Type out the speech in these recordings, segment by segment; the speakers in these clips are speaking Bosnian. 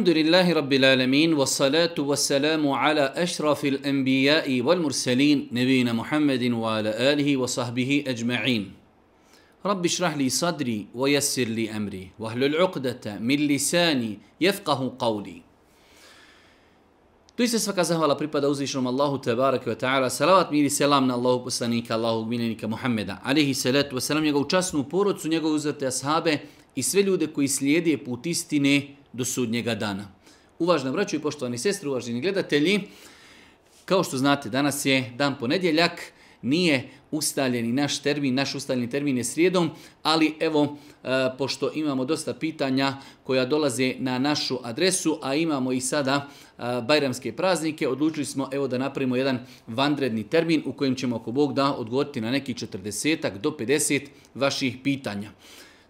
الحمد لله رب العالمين والصلاة والسلام على أشرف الأنبياء والمرسلين نبينا محمد وعلى آله وصحبه أجمعين رب اشرح لي صدري ويسر لي أمري واحلل عقدة من لساني يفقه قولي Doista svaka zahvala pripada uzvišnom Allahu tebareke ve ta'ala, salavat mir i selam na Allahu poslanika, Allahu miljenika Muhammeda, alihi salatu ve selam, njegovu časnu porodcu, njegovu uzvrte ashabe i sve ljude koji slijede put istine do sudnjega dana. Uvažna braćo i poštovani sestre, uvaženi gledatelji, kao što znate, danas je dan ponedjeljak, nije ustaljeni naš termin, naš ustaljeni termin je srijedom, ali evo, e, pošto imamo dosta pitanja koja dolaze na našu adresu, a imamo i sada e, bajramske praznike, odlučili smo evo da napravimo jedan vanredni termin u kojem ćemo ako Bog da odgovoriti na neki 40 do 50 vaših pitanja.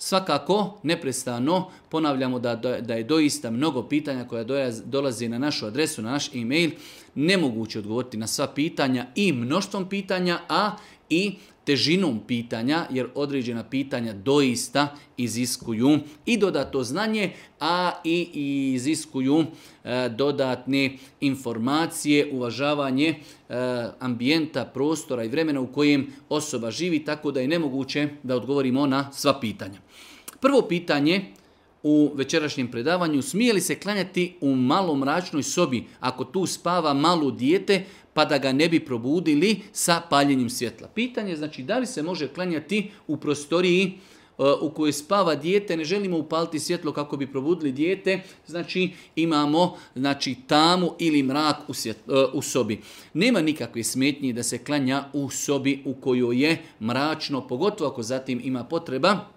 Svakako, neprestano ponavljamo da, da je doista mnogo pitanja koja dolazi na našu adresu, na naš e-mail. Nemoguće odgovoriti na sva pitanja i mnoštvom pitanja, a i težinom pitanja, jer određena pitanja doista iziskuju i dodato znanje, a i iziskuju e, dodatne informacije, uvažavanje e, ambijenta, prostora i vremena u kojem osoba živi, tako da je nemoguće da odgovorimo na sva pitanja. Prvo pitanje u večerašnjem predavanju, smije li se klanjati u malom mračnoj sobi ako tu spava malo dijete, pa da ga ne bi probudili sa paljenjem svjetla. Pitanje je znači da li se može klanjati u prostoriji eh, u kojoj spava dijete, ne želimo upaliti svjetlo kako bi probudili dijete, znači imamo znači, tamu ili mrak u, eh, u sobi. Nema nikakve smetnje da se klanja u sobi u kojoj je mračno, pogotovo ako zatim ima potreba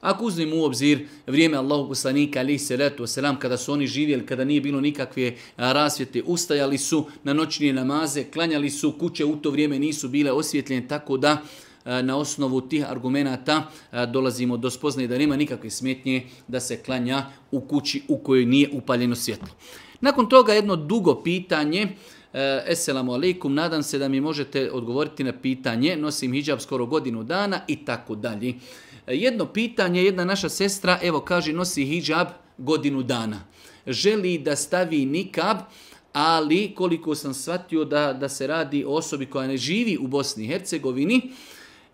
ako uzmemo u obzir vrijeme Allahu poslanika ali se letu selam kada su oni živjeli, kada nije bilo nikakve rasvjete, ustajali su na noćne namaze, klanjali su, kuće u to vrijeme nisu bile osvjetljene, tako da na osnovu tih argumenata dolazimo do spoznaje da nema nikakve smetnje da se klanja u kući u kojoj nije upaljeno svjetlo. Nakon toga jedno dugo pitanje, e, Esselamu alaikum, nadam se da mi možete odgovoriti na pitanje, nosim hijab skoro godinu dana i tako dalje. Jedno pitanje, jedna naša sestra, evo kaže, nosi hijab godinu dana. Želi da stavi nikab, ali koliko sam shvatio da, da se radi o osobi koja ne živi u Bosni i Hercegovini,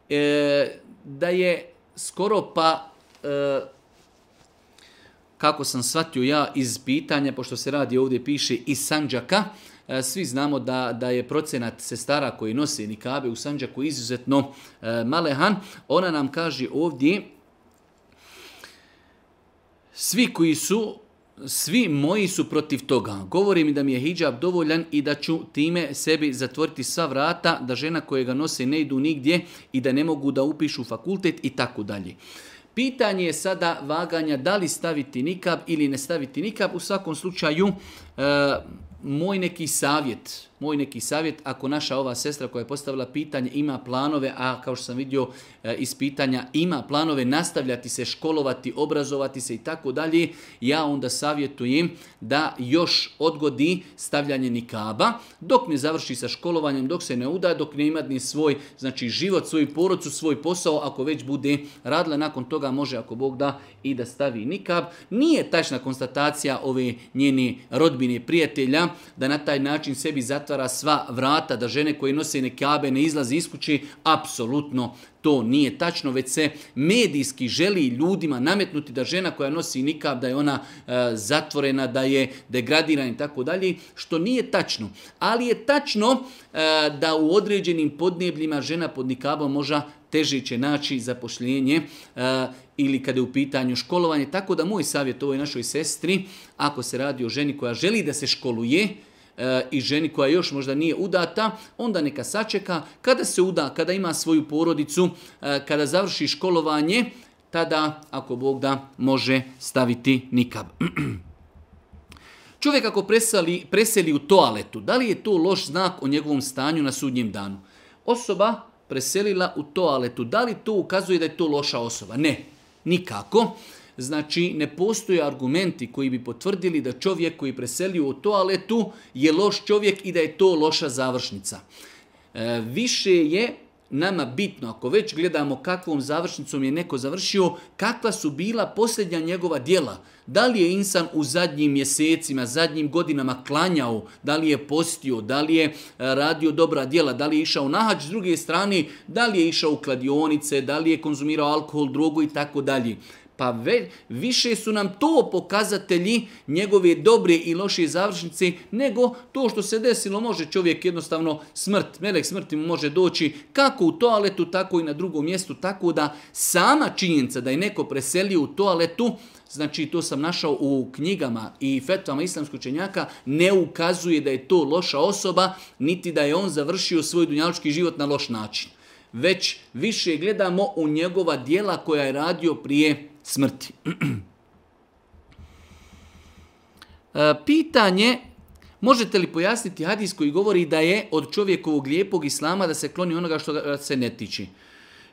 e, da je skoro pa, e, kako sam shvatio ja iz pitanja, pošto se radi ovdje piše iz Sanđaka, E, svi znamo da, da je procenat sestara koji nose nikabe u Sanđaku izuzetno e, malehan. Ona nam kaže ovdje svi koji su svi moji su protiv toga. Govori mi da mi je hijab dovoljan i da ću time sebi zatvoriti sva vrata, da žena koje ga nose ne idu nigdje i da ne mogu da upišu fakultet i tako dalje. Pitanje je sada vaganja da li staviti nikab ili ne staviti nikab. U svakom slučaju, e, moj neki savjet moj neki savjet, ako naša ova sestra koja je postavila pitanje ima planove, a kao što sam vidio eh, iz pitanja ima planove nastavljati se, školovati, obrazovati se i tako dalje, ja onda savjetujem da još odgodi stavljanje nikaba, dok ne završi sa školovanjem, dok se ne uda, dok ne ima ni svoj znači, život, svoj porodcu, svoj posao, ako već bude radila, nakon toga može, ako Bog da, i da stavi nikab. Nije tačna konstatacija ove njene rodbine prijatelja da na taj način sebi zatvrši zatvara sva vrata, da žene koje nose nekabe ne izlaze iz kući, apsolutno to nije tačno, već se medijski želi ljudima nametnuti da žena koja nosi nikab, da je ona e, zatvorena, da je degradirana i tako dalje, što nije tačno. Ali je tačno e, da u određenim podnebljima žena pod nikabom može teže će naći zapošljenje e, ili kada je u pitanju školovanje. Tako da moj savjet ovoj našoj sestri, ako se radi o ženi koja želi da se školuje, E, i ženi koja još možda nije udata, onda neka sačeka kada se uda, kada ima svoju porodicu, e, kada završi školovanje, tada, ako Bog da, može staviti nikab. Čovjek ako presali, preseli u toaletu, da li je to loš znak o njegovom stanju na sudnjem danu? Osoba preselila u toaletu, da li to ukazuje da je to loša osoba? Ne, nikako. Znači, ne postoje argumenti koji bi potvrdili da čovjek koji preselio u toaletu je loš čovjek i da je to loša završnica. E, više je nama bitno, ako već gledamo kakvom završnicom je neko završio, kakva su bila posljednja njegova djela. Da li je insan u zadnjim mjesecima, zadnjim godinama klanjao, da li je postio, da li je e, radio dobra djela, da li je išao nahač s druge strane, da li je išao u kladionice, da li je konzumirao alkohol, drogu i tako dalje. Pa više su nam to pokazatelji njegove dobre i loše završnice nego to što se desilo. Može čovjek jednostavno smrt, melek smrti mu može doći kako u toaletu, tako i na drugom mjestu. Tako da sama činjenica da je neko preselio u toaletu, znači to sam našao u knjigama i fetvama islamskog čenjaka, ne ukazuje da je to loša osoba, niti da je on završio svoj dunjački život na loš način. Već više gledamo u njegova dijela koja je radio prije smrti. E, pitanje, možete li pojasniti hadis koji govori da je od čovjekovog lijepog islama da se kloni onoga što se ne tiče.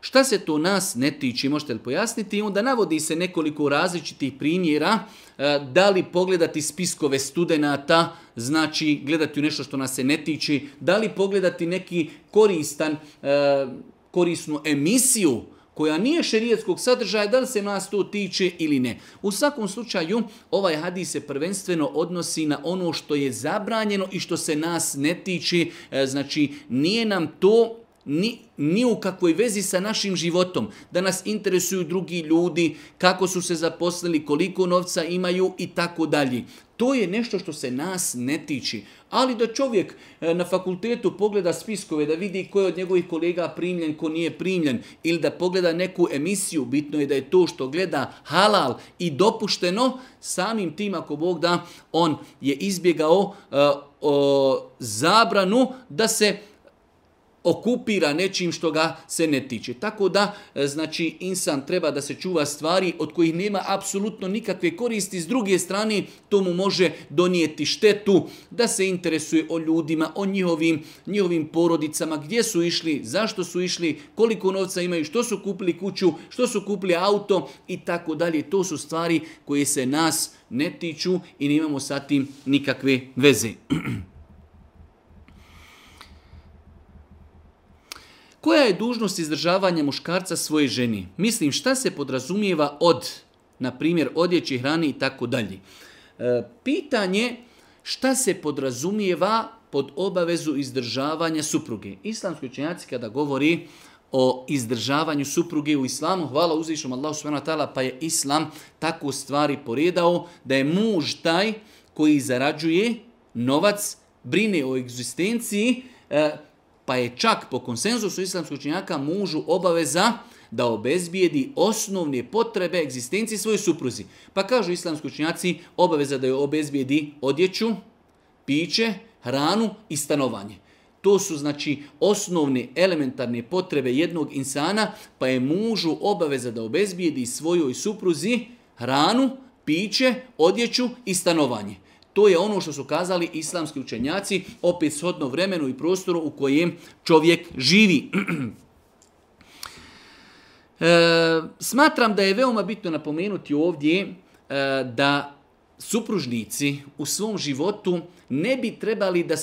Šta se to nas ne tiče, možete li pojasniti? I onda navodi se nekoliko različitih primjera, e, da li pogledati spiskove studenata, znači gledati u nešto što nas se ne tiče, da li pogledati neki koristan, e, korisnu emisiju koja nije šerijetskog sadržaja, da li se nas to tiče ili ne. U svakom slučaju, ovaj hadis se prvenstveno odnosi na ono što je zabranjeno i što se nas ne tiče. E, znači, nije nam to ni, ni u kakvoj vezi sa našim životom. Da nas interesuju drugi ljudi, kako su se zaposlili, koliko novca imaju i tako dalje. To je nešto što se nas ne tiči. Ali da čovjek e, na fakultetu pogleda spiskove, da vidi ko je od njegovih kolega primljen, ko nije primljen, ili da pogleda neku emisiju, bitno je da je to što gleda halal i dopušteno, samim tim ako Bog da, on je izbjegao e, zabranu da se okupira nečim što ga se ne tiče. Tako da, e, znači, insan treba da se čuva stvari od kojih nema apsolutno nikakve koristi. S druge strane, to mu može donijeti štetu da se interesuje o ljudima, o njihovim, njihovim porodicama, gdje su išli, zašto su išli, koliko novca imaju, što su kupili kuću, što su kupili auto i tako dalje. To su stvari koje se nas ne tiču i nemamo sa tim nikakve veze. Koja je dužnost izdržavanja muškarca svoje ženi? Mislim, šta se podrazumijeva od, na primjer, odjeći, hrani i tako dalje. E, pitanje šta se podrazumijeva pod obavezu izdržavanja supruge. Islamski učenjaci kada govori o izdržavanju supruge u islamu. Hvala uzvišom Allahu subhanahu wa pa je islam tako stvari poredao da je muž taj koji zarađuje novac, brine o egzistenciji, e, pa je čak po konsenzusu islamskog činjaka mužu obaveza da obezbijedi osnovne potrebe egzistencije svojoj supruzi. Pa kažu islamski učinjaci obaveza da joj obezbijedi odjeću, piće, hranu i stanovanje. To su znači osnovne elementarne potrebe jednog insana, pa je mužu obaveza da obezbijedi svojoj supruzi hranu, piće, odjeću i stanovanje. To je ono što su kazali islamski učenjaci, opet shodno vremenu i prostoru u kojem čovjek živi. E, smatram da je veoma bitno napomenuti ovdje e, da supružnici u svom životu ne bi trebali da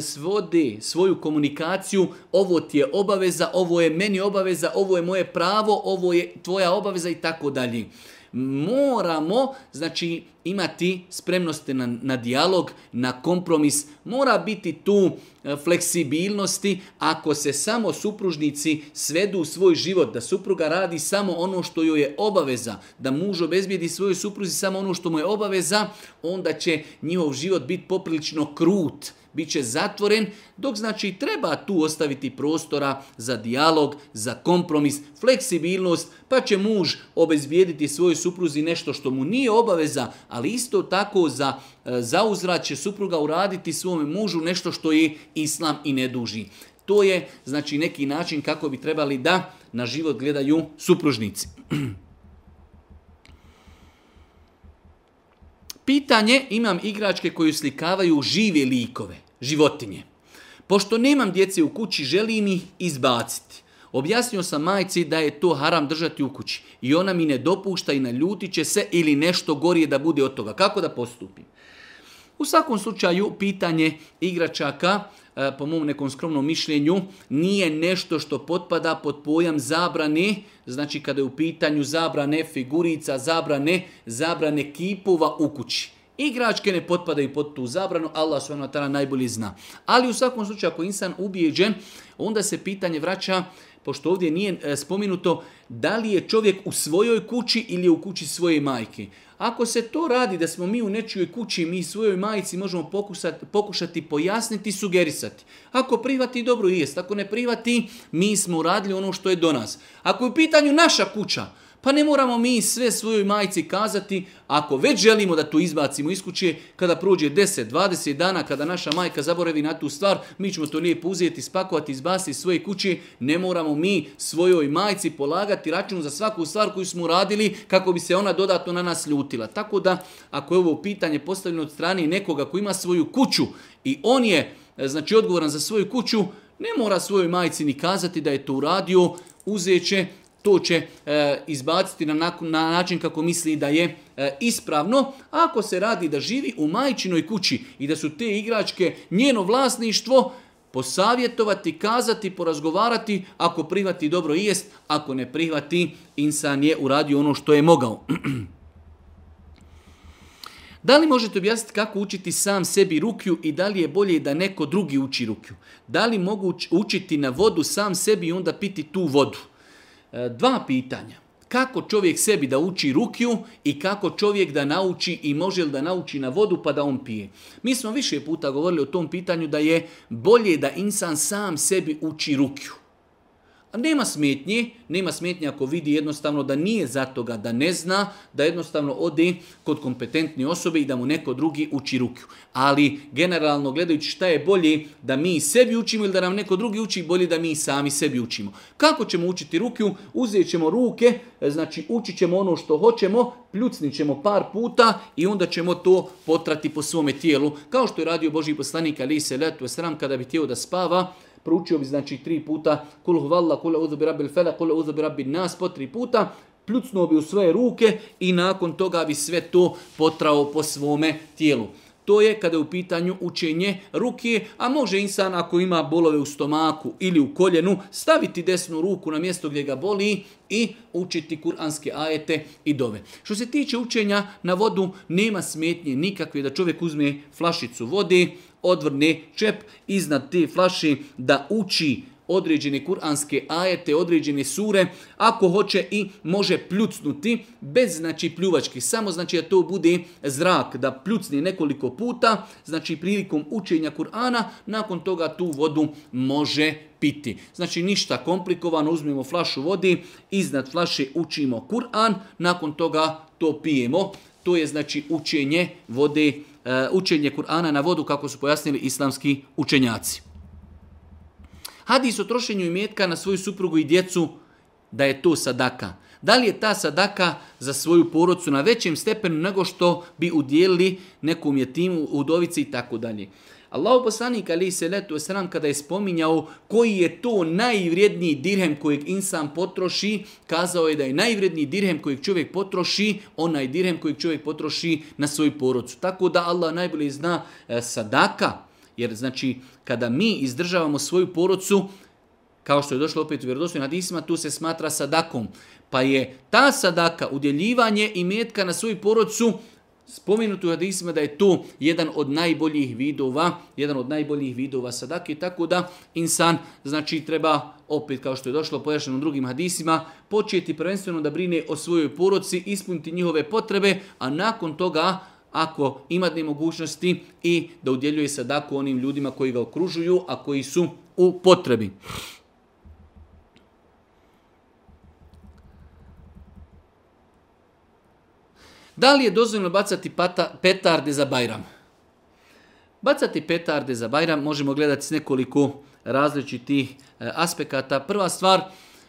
svodi svoju komunikaciju ovo ti je obaveza, ovo je meni obaveza, ovo je moje pravo, ovo je tvoja obaveza i tako dalje. Moramo, znači, imati spremnosti na, na dijalog, na kompromis, mora biti tu e, fleksibilnosti ako se samo supružnici svedu u svoj život, da supruga radi samo ono što joj je obaveza, da muž obezbijedi svojoj supruzi samo ono što mu je obaveza, onda će njihov život biti poprilično prilično krut, bit će zatvoren, dok znači treba tu ostaviti prostora za dijalog, za kompromis, fleksibilnost, pa će muž obezbijediti svojoj supruzi nešto što mu nije obaveza, ali isto tako za e, zauzvrat će supruga uraditi svome mužu nešto što je islam i ne duži. To je znači neki način kako bi trebali da na život gledaju supružnici. Pitanje, imam igračke koje slikavaju žive likove, životinje. Pošto nemam djece u kući, želim ih izbaciti. Objasnio sam majci da je to haram držati u kući i ona mi ne dopušta i naljuti će se ili nešto gorije da bude od toga. Kako da postupim? U svakom slučaju, pitanje igračaka E, po mom nekom skromnom mišljenju, nije nešto što potpada pod pojam zabrane, znači kada je u pitanju zabrane figurica, zabrane, zabrane kipova u kući. Igračke ne potpadaju pod tu zabranu, Allah subhanahu tara najbolji zna. Ali u svakom slučaju ako insan ubijeđen, onda se pitanje vraća pošto ovdje nije e, spomenuto da li je čovjek u svojoj kući ili u kući svoje majke. Ako se to radi da smo mi u nečijoj kući, mi svojoj majici možemo pokušati pojasniti, sugerisati. Ako privati, dobro jest. Ako ne privati, mi smo uradili ono što je do nas. Ako je u pitanju naša kuća, pa ne moramo mi sve svojoj majci kazati, ako već želimo da to izbacimo iz kuće, kada prođe 10, 20 dana, kada naša majka zaboravi na tu stvar, mi ćemo to lijepo uzeti, spakovati, izbaciti iz svoje kuće. Ne moramo mi svojoj majci polagati račun za svaku stvar koju smo radili kako bi se ona dodatno na nas ljutila. Tako da, ako je ovo pitanje postavljeno od strane nekoga koji ima svoju kuću i on je znači odgovoran za svoju kuću, ne mora svojoj majci ni kazati da je to uradio, uzeće, to će e, izbaciti na, na, na način kako misli da je e, ispravno. Ako se radi da živi u majčinoj kući i da su te igračke njeno vlasništvo, posavjetovati, kazati, porazgovarati, ako prihvati dobro jest, ako ne prihvati, insan je uradio ono što je mogao. Da li možete objasniti kako učiti sam sebi rukju i da li je bolje da neko drugi uči rukju? Da li mogu učiti na vodu sam sebi i onda piti tu vodu? E, dva pitanja. Kako čovjek sebi da uči rukju i kako čovjek da nauči i može li da nauči na vodu pa da on pije. Mi smo više puta govorili o tom pitanju da je bolje da insan sam sebi uči rukiju. Nema smetnje, nema smetnje ako vidi jednostavno da nije za toga, da ne zna, da jednostavno ode kod kompetentne osobe i da mu neko drugi uči ruku. Ali generalno gledajući šta je bolje da mi sebi učimo ili da nam neko drugi uči, bolje da mi sami sebi učimo. Kako ćemo učiti ruku? Uzet ćemo ruke, znači učit ćemo ono što hoćemo, pljucnit ćemo par puta i onda ćemo to potrati po svome tijelu. Kao što je radio Boži poslanik Ali se letu sram kada bi htio da spava, proučio bi znači tri puta kul huvalla, kul uzu bi rabbil fele, kul nas po tri puta, plucnuo bi u svoje ruke i nakon toga bi sve to potrao po svome tijelu. To je kada je u pitanju učenje ruke, a može insan ako ima bolove u stomaku ili u koljenu, staviti desnu ruku na mjesto gdje ga boli i učiti kuranske ajete i dove. Što se tiče učenja na vodu, nema smetnje nikakve da čovjek uzme flašicu vode, odvrne čep iznad te flaši da uči određene kuranske ajete, određene sure, ako hoće i može pljucnuti, bez znači pljuvački, samo znači da to bude zrak, da pljucne nekoliko puta, znači prilikom učenja Kur'ana, nakon toga tu vodu može piti. Znači ništa komplikovano, uzmimo flašu vodi, iznad flaše učimo Kur'an, nakon toga to pijemo. To je znači učenje vode, e, učenje Kur'ana na vodu kako su pojasnili islamski učenjaci. Hadis o trošenju imetka na svoju suprugu i djecu, da je to sadaka. Da li je ta sadaka za svoju porodcu na većem stepenu nego što bi udjelili nekom jetimu, udovici i tako dalje. Allahu poslanik ali se letu sram kada je spominjao koji je to najvrijedniji dirhem kojeg insan potroši, kazao je da je najvrijedniji dirhem kojeg čovjek potroši, onaj dirhem kojeg čovjek potroši na svoju porodcu. Tako da Allah najbolje zna e, sadaka jer znači kada mi izdržavamo svoju porodcu, kao što je došlo opet u vjerodostojnim hadisima, tu se smatra sadakom. Pa je ta sadaka, udjeljivanje i metka na svoju porodcu, spomenuto u hadisima da je to jedan od najboljih vidova, jedan od najboljih vidova sadake, tako da insan znači treba opet kao što je došlo pojašnjeno u drugim hadisima, početi prvenstveno da brine o svojoj poroci ispuniti njihove potrebe, a nakon toga ako imate mogućnosti i da udjeljuje sadaku onim ljudima koji ga okružuju, a koji su u potrebi. Da li je dozvoljno bacati pata, petarde za Bajram? Bacati petarde za Bajram možemo gledati s nekoliko različitih e, aspekata. Prva stvar,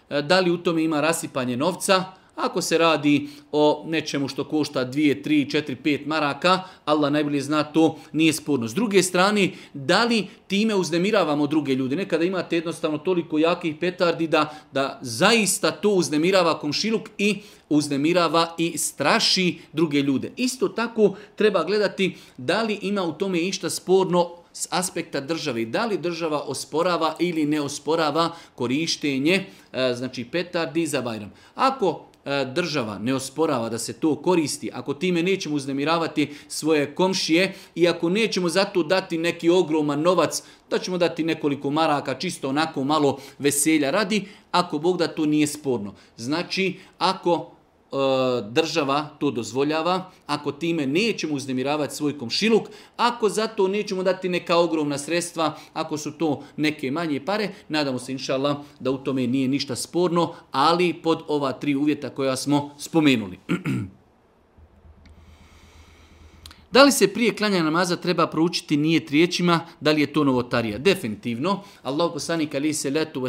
e, da li u tome ima rasipanje novca? Ako se radi o nečemu što košta 2, 3, 4, 5 maraka, Allah najbolje zna to nije sporno. S druge strane, da li time uznemiravamo druge ljude? Nekada imate jednostavno toliko jakih petardi da, da zaista to uznemirava komšiluk i uznemirava i straši druge ljude. Isto tako treba gledati da li ima u tome išta sporno s aspekta države. Da li država osporava ili ne osporava korištenje e, znači petardi za Bajram. Ako E, država ne osporava da se to koristi, ako time nećemo uznemiravati svoje komšije i ako nećemo zato dati neki ogroman novac, da ćemo dati nekoliko maraka, čisto onako malo veselja radi, ako Bog da to nije sporno. Znači, ako E, država to dozvoljava, ako time nećemo uznemiravati svoj komšiluk, ako zato nećemo dati neka ogromna sredstva, ako su to neke manje pare, nadamo se inšala da u tome nije ništa sporno, ali pod ova tri uvjeta koja smo spomenuli. Da li se prije klanja namaza treba proučiti nije riječima, da li je to novotarija? Definitivno, Allah poslanik ali se letu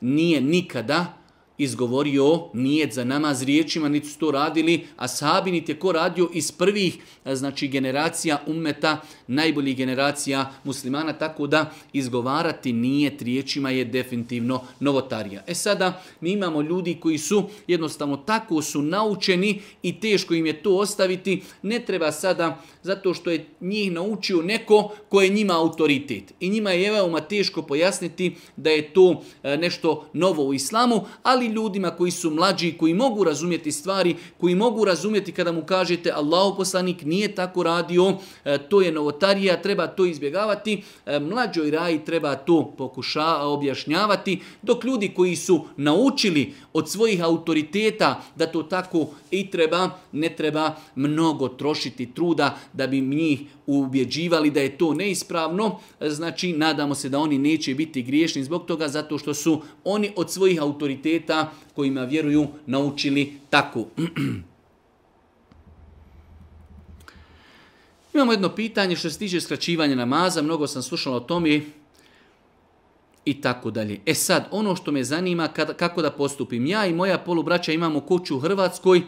nije nikada izgovorio nije za namaz riječima, niti su to radili, a sahabi niti je ko radio iz prvih znači, generacija ummeta, najboljih generacija muslimana, tako da izgovarati nije riječima je definitivno novotarija. E sada, mi imamo ljudi koji su jednostavno tako su naučeni i teško im je to ostaviti, ne treba sada, zato što je njih naučio neko ko je njima autoritet. I njima je veoma teško pojasniti da je to nešto novo u islamu, ali ljudima koji su mlađi, koji mogu razumjeti stvari, koji mogu razumjeti kada mu kažete Allahu poslanik nije tako radio, e, to je novotarija, treba to izbjegavati. E, mlađoj raji treba to pokuša objašnjavati, dok ljudi koji su naučili od svojih autoriteta da to tako i treba, ne treba mnogo trošiti truda da bi njih ubjeđivali da je to neispravno. E, znači, nadamo se da oni neće biti griješni zbog toga, zato što su oni od svojih autoriteta kojima vjeruju naučili tako. Imamo jedno pitanje što se tiče skraćivanja namaza, mnogo sam slušao o tome i tako dalje. E sad, ono što me zanima kako da postupim. Ja i moja polubraća imamo kuću u Hrvatskoj,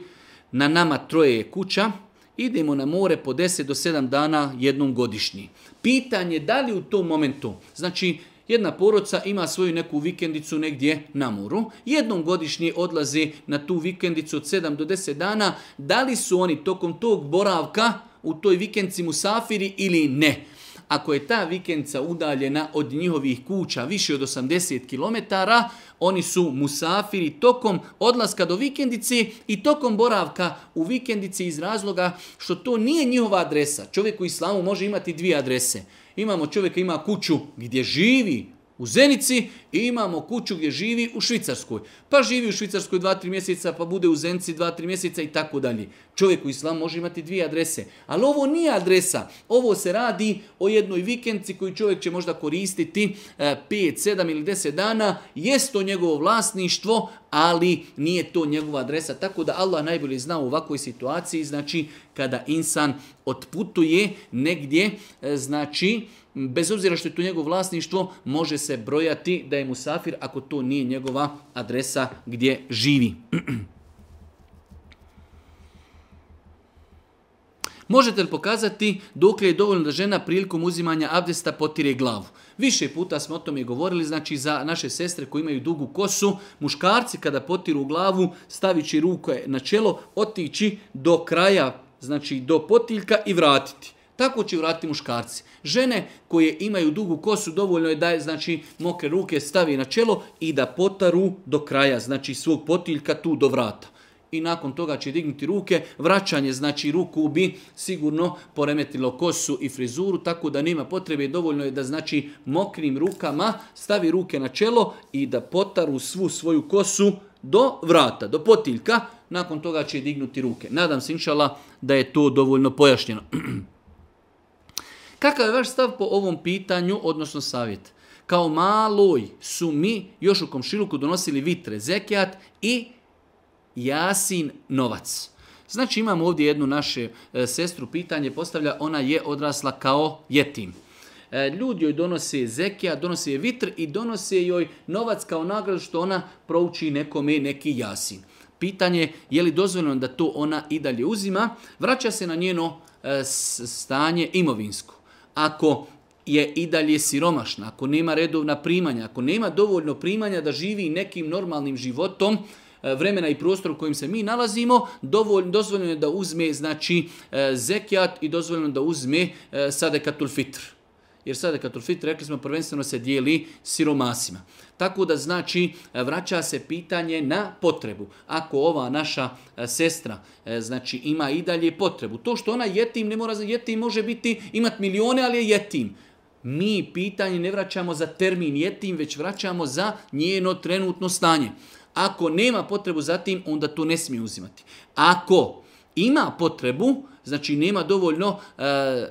na nama troje je kuća, idemo na more po 10 do 7 dana jednom godišnji. Pitanje da li u tom momentu, znači jedna poroca ima svoju neku vikendicu negdje na moru. Jednom godišnje odlazi na tu vikendicu od 7 do 10 dana. Da li su oni tokom tog boravka u toj vikendci musafiri ili ne? ako je ta vikendica udaljena od njihovih kuća više od 80 km, oni su musafiri tokom odlaska do vikendice i tokom boravka u vikendici iz razloga što to nije njihova adresa. Čovjek u islamu može imati dvije adrese. Imamo čovjeka ima kuću gdje živi, u Zenici i imamo kuću gdje živi u Švicarskoj. Pa živi u Švicarskoj dva, tri mjeseca, pa bude u Zenici dva, tri mjeseca i tako dalje. Čovjek u islamu može imati dvije adrese. Ali ovo nije adresa. Ovo se radi o jednoj vikendci koju čovjek će možda koristiti 5, e, 7 ili 10 dana. Jest to njegovo vlasništvo, ali nije to njegova adresa. Tako da Allah najbolje zna u ovakvoj situaciji. Znači, kada insan otputuje negdje, e, znači, bez obzira što je tu njegovo vlasništvo, može se brojati da je musafir ako to nije njegova adresa gdje živi. Možete li pokazati dok je dovoljno da žena prilikom uzimanja abdesta potire glavu? Više puta smo o tome govorili, znači za naše sestre koji imaju dugu kosu, muškarci kada potiru glavu, stavići ruke na čelo, otići do kraja znači do potiljka i vratiti. Tako će vratiti muškarci. Žene koje imaju dugu kosu dovoljno je da znači mokre ruke stavi na čelo i da potaru do kraja, znači svog potiljka tu do vrata. I nakon toga će dignuti ruke. Vraćanje znači ruku bi sigurno poremetilo kosu i frizuru, tako da nema potrebe. Dovoljno je da znači mokrim rukama stavi ruke na čelo i da potaru svu svoju kosu do vrata, do potiljka, nakon toga će dignuti ruke. Nadam se, inšala, da je to dovoljno pojašnjeno. Kakav je vaš stav po ovom pitanju, odnosno savjet? Kao maloj su mi još u komšiluku donosili vitre, zekijat i jasin novac. Znači imamo ovdje jednu našu e, sestru, pitanje postavlja, ona je odrasla kao jetim. E, ljudi joj donose zekija, donose je vitr i donose joj novac kao nagradu što ona prouči nekome neki jasin. Pitanje je li dozvoljeno da to ona i dalje uzima, vraća se na njeno e, stanje imovinsko. Ako je i dalje siromašna, ako nema redovna primanja, ako nema dovoljno primanja da živi nekim normalnim životom, e, vremena i prostor u kojim se mi nalazimo, dovoljno, dozvoljeno je da uzme znači zekijat i dozvoljeno da uzme sadekatul fitr jer sada kad fit rekli smo prvenstveno se dijeli siromasima. Tako da znači e, vraća se pitanje na potrebu. Ako ova naša e, sestra e, znači ima i dalje potrebu, to što ona jetim ne mora jetim može biti imat milione ali je jetim. Mi pitanje ne vraćamo za termin jetim, već vraćamo za njeno trenutno stanje. Ako nema potrebu za tim, onda to ne smije uzimati. Ako ima potrebu, znači nema dovoljno e,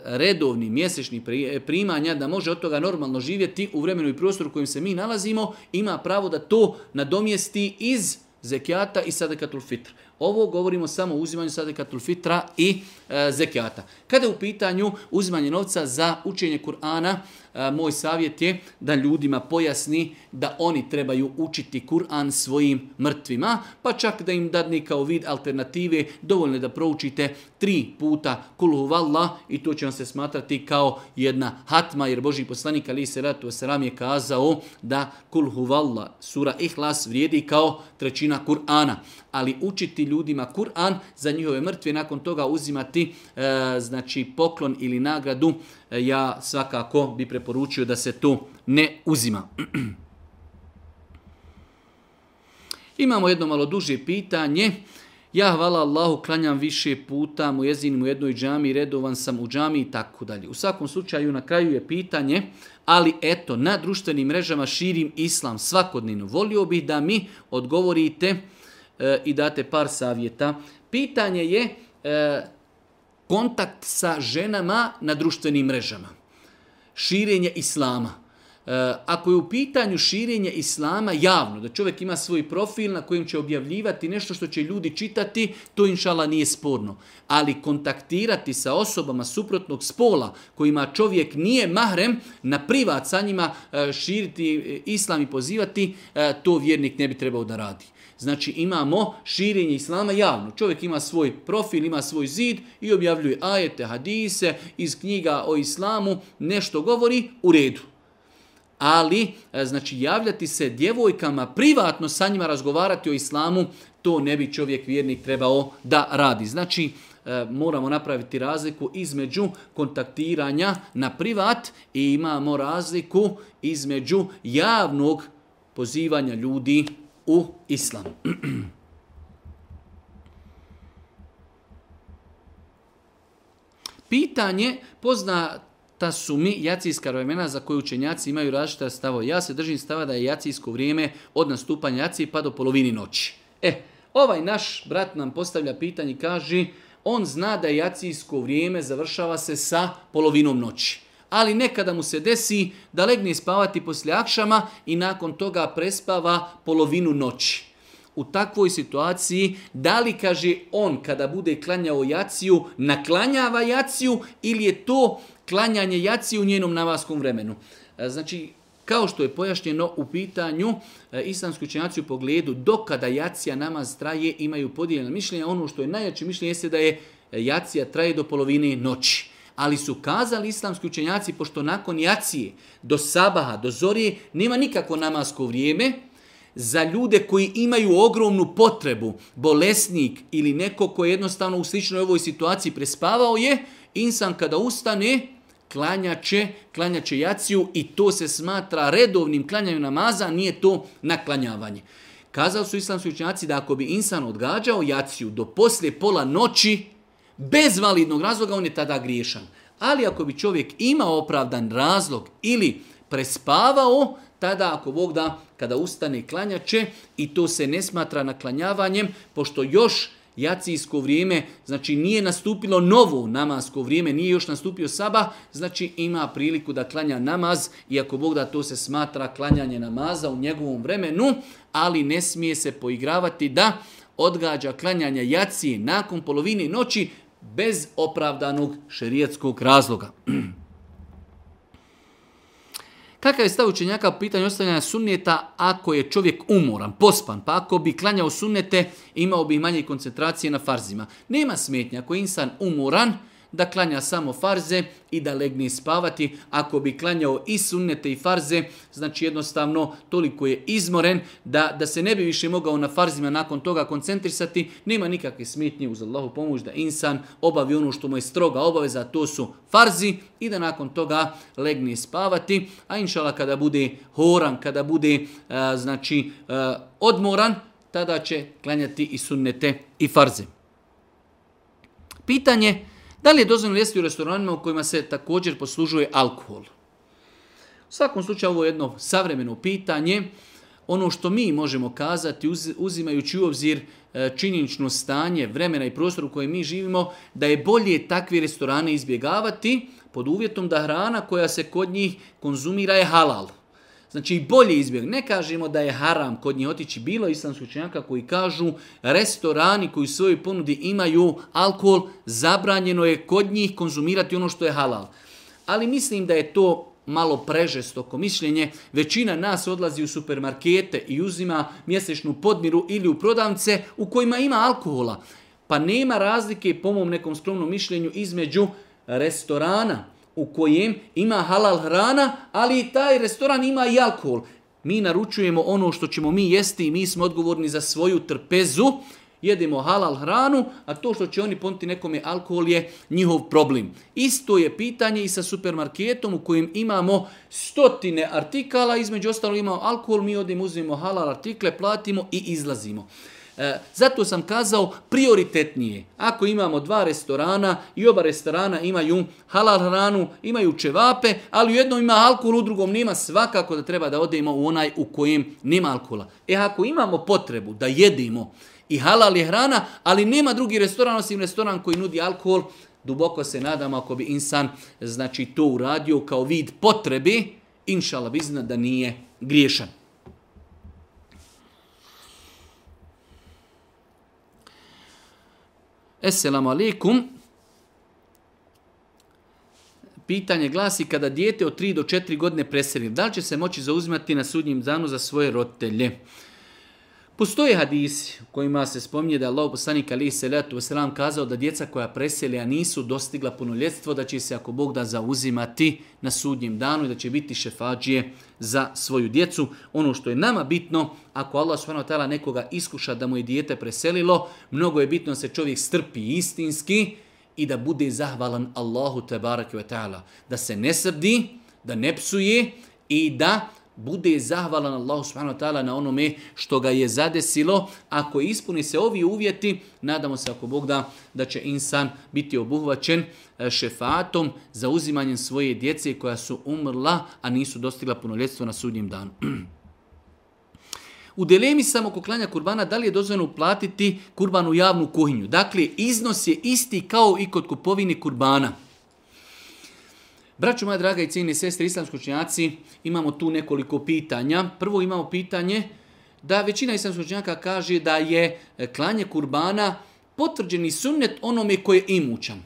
redovni mjesečni e, primanja da može od toga normalno živjeti u vremenu i prostoru u kojem se mi nalazimo, ima pravo da to nadomjesti iz zekijata i sadekatul fitr. Ovo govorimo samo o uzimanju sadekatul fitra i e, zekijata. Kada je u pitanju uzimanje novca za učenje Kur'ana, moj savjet je da ljudima pojasni da oni trebaju učiti Kur'an svojim mrtvima, pa čak da im dadni kao vid alternative, dovoljno da proučite tri puta Valla i to će vam se smatrati kao jedna hatma, jer Boži poslanik Ali se ratu je kazao da kulhuvalla sura ihlas vrijedi kao trećina Kur'ana. Ali učiti ljudima Kur'an za njihove mrtve, nakon toga uzimati e, znači poklon ili nagradu E, ja svakako bi preporučio da se to ne uzima. Imamo jedno malo duže pitanje. Ja hvala Allahu klanjam više puta, mu jezinim u jednoj džami, redovan sam u džami i tako dalje. U svakom slučaju na kraju je pitanje, ali eto, na društvenim mrežama širim islam svakodnevno. Volio bih da mi odgovorite e, i date par savjeta. Pitanje je e, kontakt sa ženama na društvenim mrežama. Širenje islama. E, ako je u pitanju širenje islama javno, da čovjek ima svoj profil na kojem će objavljivati nešto što će ljudi čitati, to inšala nije sporno. Ali kontaktirati sa osobama suprotnog spola kojima čovjek nije mahrem, na privat sa njima e, širiti islam i pozivati, e, to vjernik ne bi trebao da radi. Znači imamo širenje islama javno. Čovjek ima svoj profil, ima svoj zid i objavljuje ajete, hadise, iz knjiga o islamu, nešto govori u redu. Ali, e, znači, javljati se djevojkama privatno sa njima razgovarati o islamu, to ne bi čovjek vjernik trebao da radi. Znači, e, moramo napraviti razliku između kontaktiranja na privat i imamo razliku između javnog pozivanja ljudi u islam. Pitanje, poznata su mi jacijska vremena za koje učenjaci imaju različita stavo. Ja se držim stava da je jacijsko vrijeme od nastupanja jaci pa do polovini noći. E, ovaj naš brat nam postavlja pitanje i kaže, on zna da jacijsko vrijeme završava se sa polovinom noći ali nekada mu se desi da legne spavati poslije akšama i nakon toga prespava polovinu noći. U takvoj situaciji, da li kaže on kada bude klanjao jaciju, naklanjava jaciju ili je to klanjanje jaciju u njenom navaskom vremenu? E, znači, kao što je pojašnjeno u pitanju, e, islamsku činjaciju u pogledu dokada jacija namaz traje imaju podijeljena mišljenja. Ono što je najjače mišljenje jeste da je e, jacija traje do polovine noći ali su kazali islamski učenjaci, pošto nakon jacije, do sabaha, do zorije, nema nikakvo namasko vrijeme, za ljude koji imaju ogromnu potrebu, bolesnik ili neko koji jednostavno u sličnoj ovoj situaciji prespavao je, insan kada ustane, klanjaće, će jaciju i to se smatra redovnim klanjanjem namaza, nije to naklanjavanje. Kazali su islamski učenjaci da ako bi insan odgađao jaciju do poslije pola noći, bez validnog razloga, on je tada griješan. Ali ako bi čovjek imao opravdan razlog ili prespavao, tada ako Bog da, kada ustane klanjače i to se ne smatra naklanjavanjem, pošto još jacijsko vrijeme, znači nije nastupilo novo namasko vrijeme, nije još nastupio saba, znači ima priliku da klanja namaz, ako Bog da to se smatra klanjanje namaza u njegovom vremenu, ali ne smije se poigravati da odgađa klanjanje jacije nakon polovine noći, bez opravdanog šerijetskog razloga. Kakav je stav učenjaka u pitanju ostavljanja sunneta ako je čovjek umoran, pospan, pa ako bi klanjao sunnete imao bi manje koncentracije na farzima? Nema smetnja ako insan umoran, da klanja samo farze i da legne spavati. Ako bi klanjao i sunnete i farze, znači jednostavno toliko je izmoren da, da se ne bi više mogao na farzima nakon toga koncentrisati. Nema nikakve smetnje uz Allahu pomoć da insan obavi ono što mu je stroga obaveza, to su farzi i da nakon toga legne spavati. A inšala kada bude horan, kada bude znači odmoran, tada će klanjati i sunnete i farze. Pitanje da li je dozvoljeno jesti u restoranima u kojima se također poslužuje alkohol? U svakom slučaju ovo je jedno savremeno pitanje. Ono što mi možemo kazati uzimajući u obzir e, činjenično stanje, vremena i prostor u kojem mi živimo, da je bolje takve restorane izbjegavati pod uvjetom da hrana koja se kod njih konzumira je halal. Znači i bolje izbjeg. Ne kažemo da je haram kod njih otići. Bilo islamskih učenjaka koji kažu restorani koji u svojoj ponudi imaju alkohol, zabranjeno je kod njih konzumirati ono što je halal. Ali mislim da je to malo prežestoko mišljenje. Većina nas odlazi u supermarkete i uzima mjesečnu podmiru ili u prodavnice u kojima ima alkohola. Pa nema razlike, po mom nekom skromnom mišljenju, između restorana u kojem ima halal hrana, ali i taj restoran ima i alkohol. Mi naručujemo ono što ćemo mi jesti i mi smo odgovorni za svoju trpezu. Jedemo halal hranu, a to što će oni poniti nekome alkohol je njihov problem. Isto je pitanje i sa supermarketom u kojem imamo stotine artikala, između ostalo imamo alkohol, mi odim uzmemo halal artikle, platimo i izlazimo. E, zato sam kazao prioritetnije. Ako imamo dva restorana i oba restorana imaju halal hranu, imaju čevape, ali u jednom ima alkohol, u drugom nema, svakako da treba da odemo u onaj u kojem nema alkohola. E ako imamo potrebu da jedimo i halal je hrana, ali nema drugi restoran osim restoran koji nudi alkohol, duboko se nadam ako bi insan znači to uradio kao vid potrebi, inšala da nije griješan. Esselamu alaikum. Pitanje glasi kada dijete od 3 do 4 godine preseli, da li će se moći zauzimati na sudnjem danu za svoje roditelje? Postoje hadisi u kojima se spominje da je Allah poslanik ali se letu sram kazao da djeca koja preselja nisu dostigla punoljetstvo, da će se ako Bog da zauzimati na sudnjem danu i da će biti šefađije za svoju djecu. Ono što je nama bitno, ako Allah subhanahu nekoga iskuša da mu je dijete preselilo, mnogo je bitno da se čovjek strpi istinski i da bude zahvalan Allahu tebaraki wa ta'ala. Da se ne srdi, da ne psuje i da bude zahvalan Allahu subhanahu wa ta'ala na onome što ga je zadesilo. Ako ispuni se ovi uvjeti, nadamo se ako Bog da, da će insan biti obuhvaćen e, šefatom za uzimanjem svoje djece koja su umrla, a nisu dostigla punoljetstvo na sudnjem danu. U dilemi sam oko kurbana da li je dozvoljeno uplatiti kurban u javnu kuhinju. Dakle, iznos je isti kao i kod kupovine kurbana. Braćo moja draga i cijene sestre, islamski učenjaci, imamo tu nekoliko pitanja. Prvo imamo pitanje da većina islamskih učenjaka kaže da je e, klanje kurbana potvrđeni sunnet onome koji je imućan.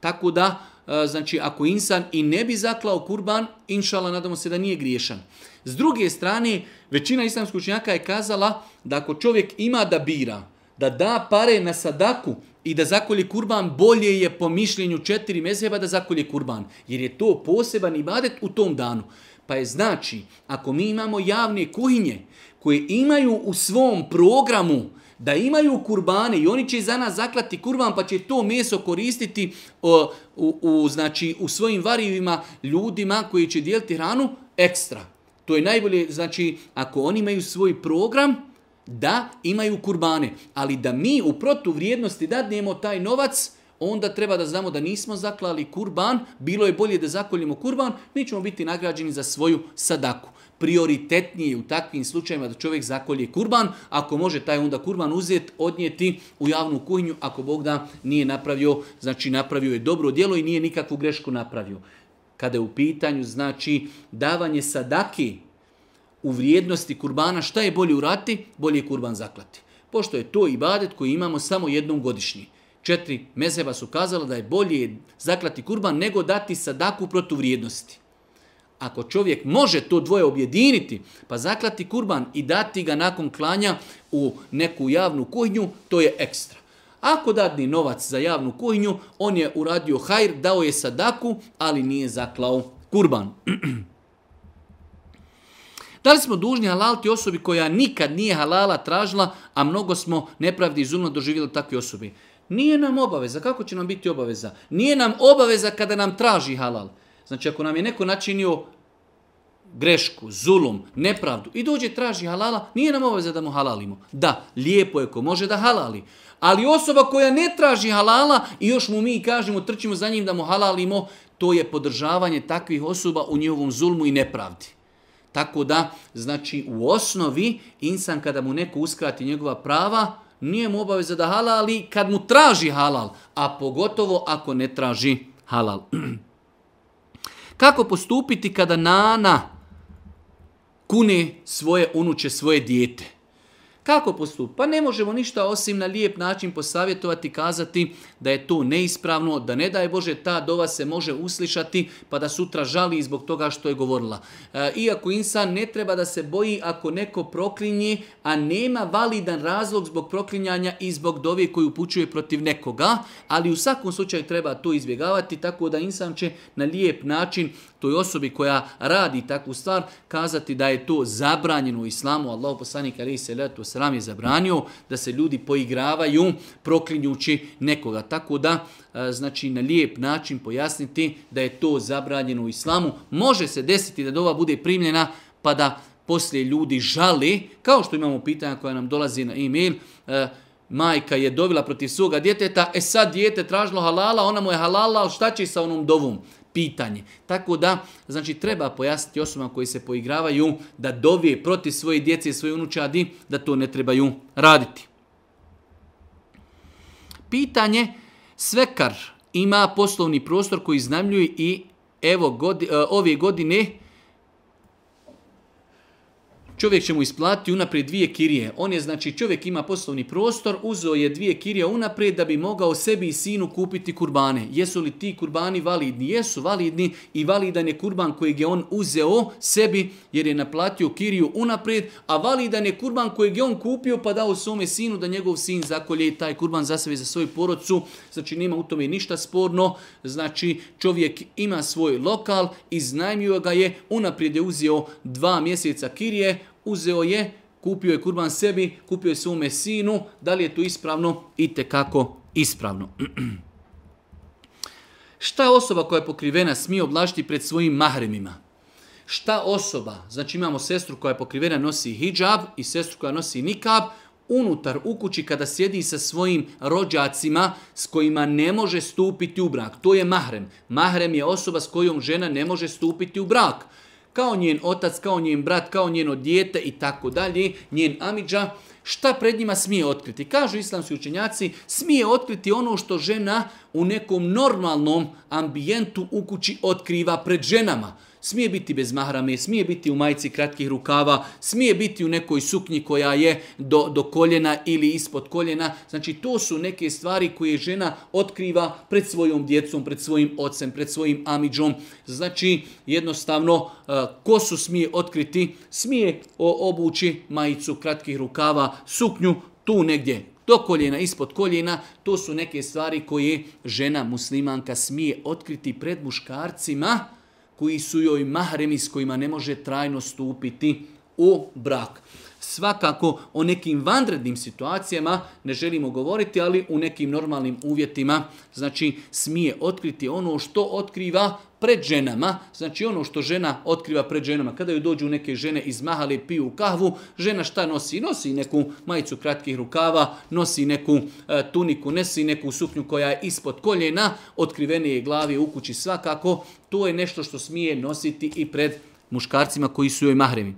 Tako da, e, znači, ako insan i ne bi zaklao kurban, inšala, nadamo se da nije griješan. S druge strane, većina islamskih učenjaka je kazala da ako čovjek ima da bira, da da pare na sadaku i da zakolje kurban, bolje je po mišljenju četiri mezheba da zakolje kurban. Jer je to poseban ibadet u tom danu. Pa je znači, ako mi imamo javne kuhinje koje imaju u svom programu da imaju kurbane i oni će za nas zaklati kurban pa će to meso koristiti u, znači, u svojim varivima ljudima koji će dijeliti hranu ekstra. To je najbolje, znači ako oni imaju svoj program, da imaju kurbane, ali da mi u protuvrijednosti dadnemo taj novac, onda treba da znamo da nismo zaklali kurban, bilo je bolje da zakoljimo kurban, mi ćemo biti nagrađeni za svoju sadaku. Prioritetnije je u takvim slučajevima da čovjek zakolje kurban, ako može taj onda kurban uzeti, odnijeti u javnu kuhinju, ako Bog da nije napravio, znači napravio je dobro djelo i nije nikakvu grešku napravio. Kada je u pitanju, znači, davanje sadaki, u vrijednosti kurbana šta je bolje urati, bolje kurban zaklati. Pošto je to ibadet koji imamo samo jednom godišnji. Četiri mezeva su kazala da je bolje zaklati kurban nego dati sadaku protu vrijednosti. Ako čovjek može to dvoje objediniti, pa zaklati kurban i dati ga nakon klanja u neku javnu kuhinju, to je ekstra. Ako dadni novac za javnu kuhinju, on je uradio hajr, dao je sadaku, ali nije zaklao kurban. Da li smo dužni halaliti osobi koja nikad nije halala tražila, a mnogo smo nepravdi i zulno doživjeli takve osobi? Nije nam obaveza. Kako će nam biti obaveza? Nije nam obaveza kada nam traži halal. Znači ako nam je neko načinio grešku, zulum, nepravdu i dođe traži halala, nije nam obaveza da mu halalimo. Da, lijepo je ko može da halali. Ali osoba koja ne traži halala i još mu mi kažemo, trčimo za njim da mu halalimo, to je podržavanje takvih osoba u njihovom zulmu i nepravdi. Tako da, znači u osnovi, insan kada mu neko uskrati njegova prava, nije mu obaveza da halali kad mu traži halal, a pogotovo ako ne traži halal. Kako postupiti kada nana kune svoje unuče, svoje dijete? Kako postupiti? Pa ne možemo ništa osim na lijep način posavjetovati, kazati da je to neispravno, da ne daj Bože ta dova se može uslišati pa da sutra žali zbog toga što je govorila. E, iako insan ne treba da se boji ako neko proklinje, a nema validan razlog zbog proklinjanja i zbog dove koju upućuje protiv nekoga, ali u svakom slučaju treba to izbjegavati tako da insan će na lijep način toj osobi koja radi takvu stvar kazati da je to zabranjeno u islamu. Allah poslanik letu sram je zabranio da se ljudi poigravaju proklinjući nekoga. Tako da, e, znači, na lijep način pojasniti da je to zabranjeno u islamu. Može se desiti da dova bude primljena pa da poslije ljudi žali, kao što imamo pitanja koja nam dolazi na e-mail, e, majka je dovila protiv svoga djeteta, e sad dijete tražilo halala, ona mu je halala, ali šta će sa onom dovom? Pitanje. Tako da, znači, treba pojasniti osobama koji se poigravaju da dovije protiv svoje djece i svoje unučadi, da to ne trebaju raditi. Pitanje, svekar ima poslovni prostor koji iznajmljuje i evo e, ove godine čovjek će mu isplatiti unaprijed dvije kirije. On je, znači, čovjek ima poslovni prostor, uzeo je dvije kirije unaprijed da bi mogao sebi i sinu kupiti kurbane. Jesu li ti kurbani validni? Jesu validni i validan je kurban kojeg je on uzeo sebi jer je naplatio kiriju unaprijed, a validan je kurban kojeg je on kupio pa dao svome sinu da njegov sin zakolje taj kurban za sebe za svoju porodcu. Znači, nema u tome ništa sporno. Znači, čovjek ima svoj lokal, iznajmio ga je, unaprijed je uzeo dva mjeseca kirije, uzeo je, kupio je kurban sebi, kupio je svome sinu, da li je to ispravno? I kako ispravno. Šta osoba koja je pokrivena smije oblašiti pred svojim mahremima? Šta osoba, znači imamo sestru koja je pokrivena nosi hijab i sestru koja nosi nikab, unutar u kući kada sjedi sa svojim rođacima s kojima ne može stupiti u brak. To je mahrem. Mahrem je osoba s kojom žena ne može stupiti u brak kao njen otac, kao njen brat, kao njeno dijete i tako dalje, njen amidža, šta pred njima smije otkriti? Kažu islamski učenjaci, smije otkriti ono što žena u nekom normalnom ambijentu u kući otkriva pred ženama. Smije biti bez mahrame, smije biti u majici kratkih rukava, smije biti u nekoj suknji koja je do, do koljena ili ispod koljena. Znači to su neke stvari koje žena otkriva pred svojom djecom, pred svojim ocem, pred svojim amidžom. Znači jednostavno e, ko su smije otkriti? Smije obući majicu kratkih rukava, suknju tu negdje do koljena, ispod koljena, to su neke stvari koje žena muslimanka smije otkriti pred muškarcima, koji su joj mahremi s kojima ne može trajno stupiti u brak. Svakako o nekim vanrednim situacijama ne želimo govoriti, ali u nekim normalnim uvjetima znači smije otkriti ono što otkriva pred ženama, znači ono što žena otkriva pred ženama. Kada ju dođu neke žene iz mahale piju kahvu, žena šta nosi? Nosi neku majicu kratkih rukava, nosi neku e, tuniku, nosi neku suknju koja je ispod koljena, otkrivene je glavi u kući svakako. To je nešto što smije nositi i pred muškarcima koji su joj mahremi.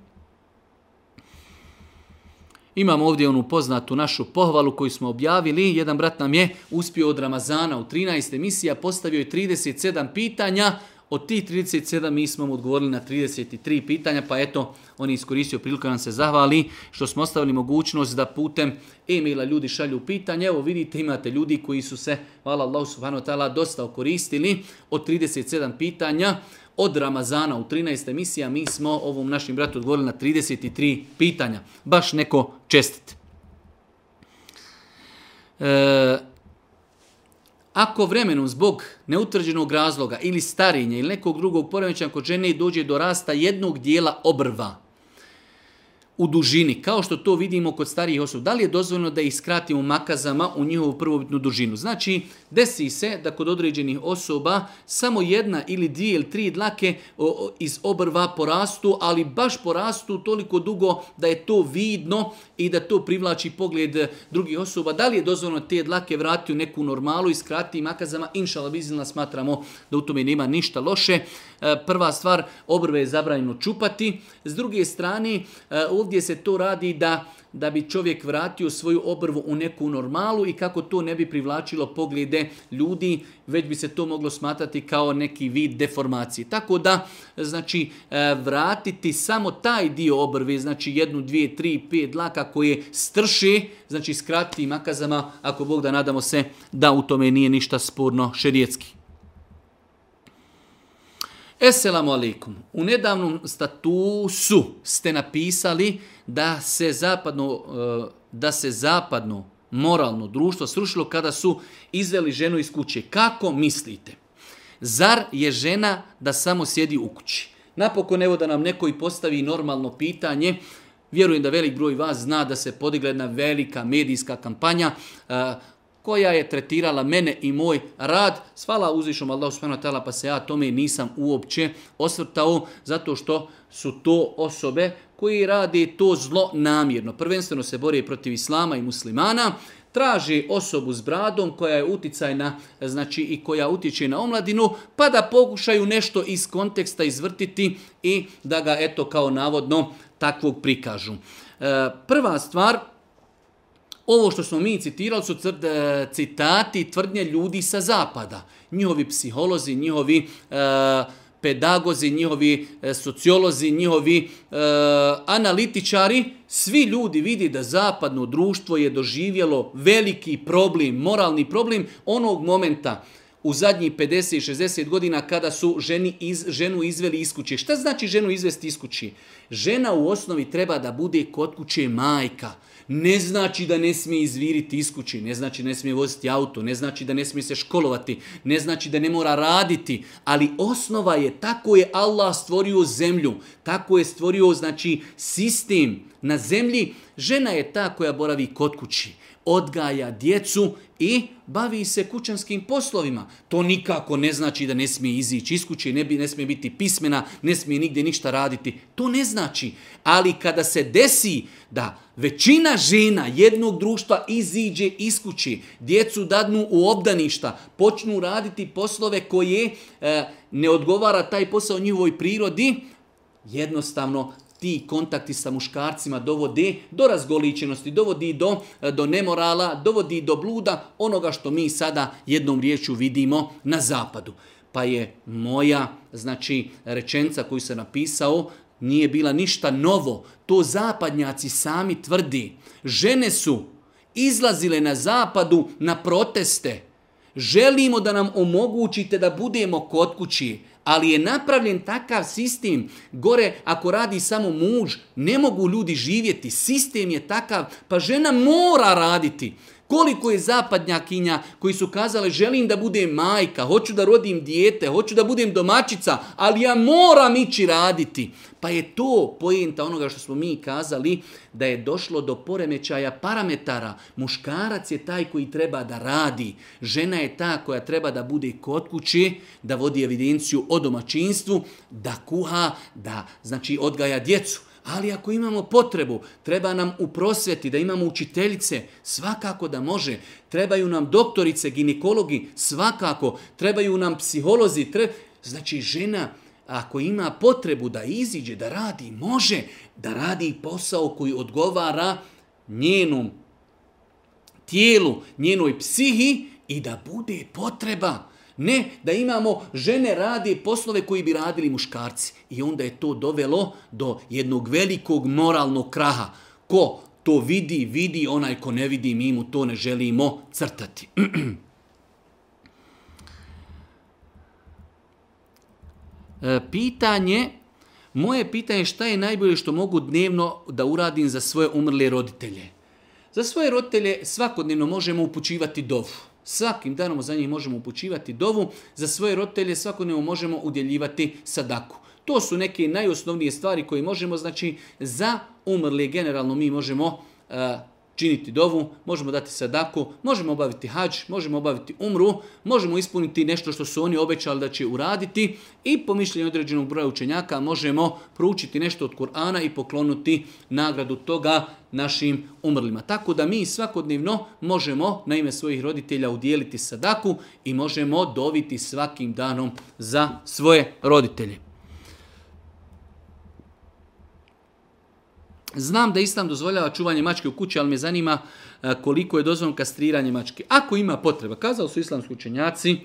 Imamo ovdje onu poznatu našu pohvalu koju smo objavili. Jedan brat nam je uspio od Ramazana u 13. emisija, postavio je 37 pitanja. Od tih 37 mi smo mu odgovorili na 33 pitanja, pa eto, on je iskoristio priliku da nam se zahvali, što smo ostavili mogućnost da putem e-maila ljudi šalju pitanja. Evo vidite, imate ljudi koji su se, hvala Allah subhanahu wa ta'ala, dosta okoristili od 37 pitanja od Ramazana u 13. emisija mi smo ovom našim bratu odgovorili na 33 pitanja. Baš neko čestit. E, ako vremenom zbog neutvrđenog razloga ili starinja ili nekog drugog poremećaja kod žene dođe do rasta jednog dijela obrva, u dužini, kao što to vidimo kod starijih osoba. Da li je dozvoljno da ih skratimo makazama u njihovu prvobitnu dužinu? Znači, desi se da kod određenih osoba samo jedna ili dvije ili tri dlake iz obrva porastu, ali baš porastu toliko dugo da je to vidno i da to privlači pogled drugih osoba. Da li je dozvoljno te dlake vratiti u neku normalu i skrati makazama? Inšala smatramo da u tome nema ništa loše. E, prva stvar, obrve je zabranjeno čupati. S druge strane, e, ovdje se to radi da, da bi čovjek vratio svoju obrvu u neku normalu i kako to ne bi privlačilo poglede ljudi, već bi se to moglo smatrati kao neki vid deformacije. Tako da, znači, e, vratiti samo taj dio obrve, znači jednu, dvije, tri, pet dlaka koje strši, znači skratiti makazama, ako Bog da nadamo se da u tome nije ništa sporno šerijetski. Esselamu alaikum. U nedavnom statusu ste napisali da se zapadno, e, da se zapadno moralno društvo srušilo kada su izveli ženu iz kuće. Kako mislite? Zar je žena da samo sjedi u kući? Napokon evo da nam neko i postavi normalno pitanje. Vjerujem da velik broj vas zna da se podigla jedna velika medijska kampanja. E, koja je tretirala mene i moj rad, svala uzvišom Allah subhanahu wa pa se ja tome nisam uopće osvrtao, zato što su to osobe koji radi to zlo namjerno. Prvenstveno se bore protiv islama i muslimana, traži osobu s bradom koja je uticajna znači i koja utječe na omladinu pa da pokušaju nešto iz konteksta izvrtiti i da ga eto kao navodno takvog prikažu. E, prva stvar ovo što smo mi citirali su e, citati tvrdnje ljudi sa zapada. Njihovi psiholozi, njihovi e, pedagozi, njihovi e, sociolozi, njihovi analitičari, svi ljudi vidi da zapadno društvo je doživjelo veliki problem, moralni problem onog momenta u zadnjih 50 i 60 godina kada su iz, ženu izveli iz kuće. Šta znači ženu izvesti iz kuće? Žena u osnovi treba da bude kod kuće majka ne znači da ne smije izviriti iz ne znači da ne smije voziti auto, ne znači da ne smije se školovati, ne znači da ne mora raditi, ali osnova je, tako je Allah stvorio zemlju, tako je stvorio znači sistem na zemlji, Žena je ta koja boravi kod kući, odgaja djecu i bavi se kućanskim poslovima. To nikako ne znači da ne smije izići iz kuće, ne, bi, ne smije biti pismena, ne smije nigdje ništa raditi. To ne znači. Ali kada se desi da većina žena jednog društva iziđe iz kuće, djecu dadnu u obdaništa, počnu raditi poslove koje eh, ne odgovara taj posao njihovoj prirodi, jednostavno ti kontakti sa muškarcima dovode do razgoličenosti, dovodi do, e, do nemorala, dovodi do bluda, onoga što mi sada jednom riječu vidimo na zapadu. Pa je moja, znači, rečenca koju sam napisao, nije bila ništa novo. To zapadnjaci sami tvrdi. Žene su izlazile na zapadu na proteste. Želimo da nam omogućite da budemo kod kući ali je napravljen takav sistem. Gore, ako radi samo muž, ne mogu ljudi živjeti, sistem je takav, pa žena mora raditi. Koliko je zapadnjakinja koji su kazale želim da budem majka, hoću da rodim dijete, hoću da budem domaćica, ali ja moram ići raditi. Pa je to pojenta onoga što smo mi kazali da je došlo do poremećaja parametara. Muškarac je taj koji treba da radi. Žena je ta koja treba da bude kod kuće, da vodi evidenciju o domaćinstvu, da kuha, da znači odgaja djecu. Ali ako imamo potrebu, treba nam u prosvjeti da imamo učiteljice, svakako da može. Trebaju nam doktorice, ginekologi, svakako. Trebaju nam psiholozi. Tre... Znači žena ako ima potrebu da iziđe, da radi, može da radi posao koji odgovara njenom tijelu, njenoj psihi i da bude potreba. Ne, da imamo žene radi poslove koji bi radili muškarci. I onda je to dovelo do jednog velikog moralnog kraha. Ko to vidi, vidi, onaj ko ne vidi, mi mu to ne želimo crtati. E, pitanje, moje pitanje šta je najbolje što mogu dnevno da uradim za svoje umrle roditelje? Za svoje roditelje svakodnevno možemo upućivati dovu. Svakim danom za njih možemo upućivati dovu, za svoje roditelje svakodnevno možemo udjeljivati sadaku. To su neke najosnovnije stvari koje možemo, znači za umrli generalno mi možemo e, činiti dovu, možemo dati sadaku, možemo obaviti hađ, možemo obaviti umru, možemo ispuniti nešto što su oni obećali da će uraditi i po mišljenju određenog broja učenjaka možemo proučiti nešto od Kur'ana i poklonuti nagradu toga našim umrlima. Tako da mi svakodnevno možemo na ime svojih roditelja udijeliti sadaku i možemo doviti svakim danom za svoje roditelje. Znam da Islam dozvoljava čuvanje mačke u kući, ali me zanima e, koliko je dozvoljeno kastriranje mačke. Ako ima potreba, kazali su islamski učenjaci,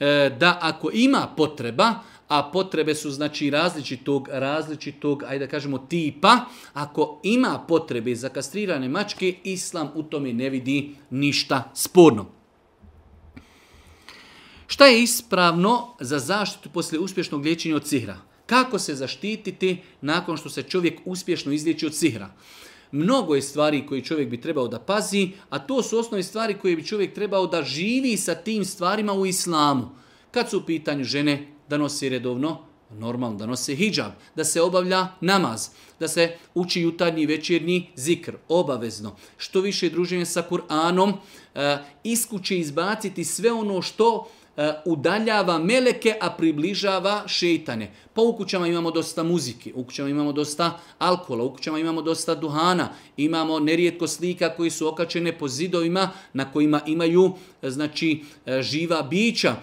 e, da ako ima potreba, a potrebe su znači različitog, različitog, ajde da kažemo tipa, ako ima potrebe za kastrirane mačke, islam u tome ne vidi ništa sporno. Šta je ispravno za zaštitu poslije uspješnog liječenja od cihra. Kako se zaštititi nakon što se čovjek uspješno izliječi od sihra? Mnogo je stvari koje čovjek bi trebao da pazi, a to su osnovne stvari koje bi čovjek trebao da živi sa tim stvarima u islamu. Kad su u pitanju žene da nosi redovno, normalno da nosi hijab, da se obavlja namaz, da se uči jutarnji i večernji zikr, obavezno. Što više druženje sa Kur'anom, e, iskući izbaciti sve ono što E, udaljava meleke, a približava šeitane. Pa u kućama imamo dosta muzike, u kućama imamo dosta alkohola, u kućama imamo dosta duhana, imamo nerijetko slika koji su okačene po zidovima na kojima imaju e, znači e, živa bića.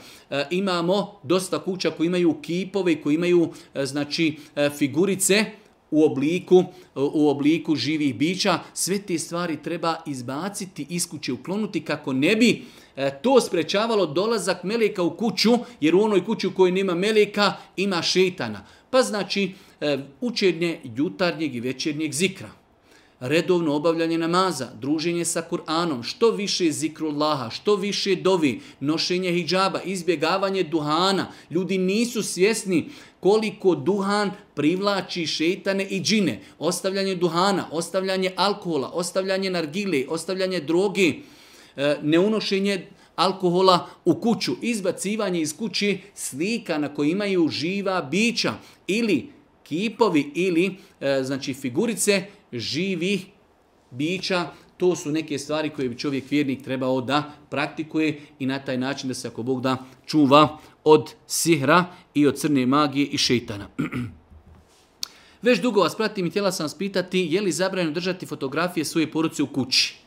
Imamo dosta kuća koji imaju kipove, i koji imaju znači figurice u obliku, u obliku živih bića. Sve te stvari treba izbaciti, iskuće uklonuti kako ne bi e, to sprečavalo dolazak meleka u kuću, jer u onoj kući u kojoj nema meleka ima šitana. Pa znači e, učenje jutarnjeg i večernjeg zikra. Redovno obavljanje namaza, druženje sa Kur'anom, što više zikrullaha, što više dovi, nošenje hijjaba, izbjegavanje duhana. Ljudi nisu svjesni koliko duhan privlači šetane i džine. Ostavljanje duhana, ostavljanje alkohola, ostavljanje nargile, ostavljanje droge, e, neunošenje alkohola u kuću, izbacivanje iz kući slika na koji imaju živa bića ili kipovi ili e, znači figurice živih bića to su neke stvari koje bi čovjek vjernik trebao da praktikuje i na taj način da se ako Bog da čuva od sihra i od crne magije i šeitana. Već dugo vas pratim i htjela sam vas pitati je li zabranjeno držati fotografije svoje poruci u kući.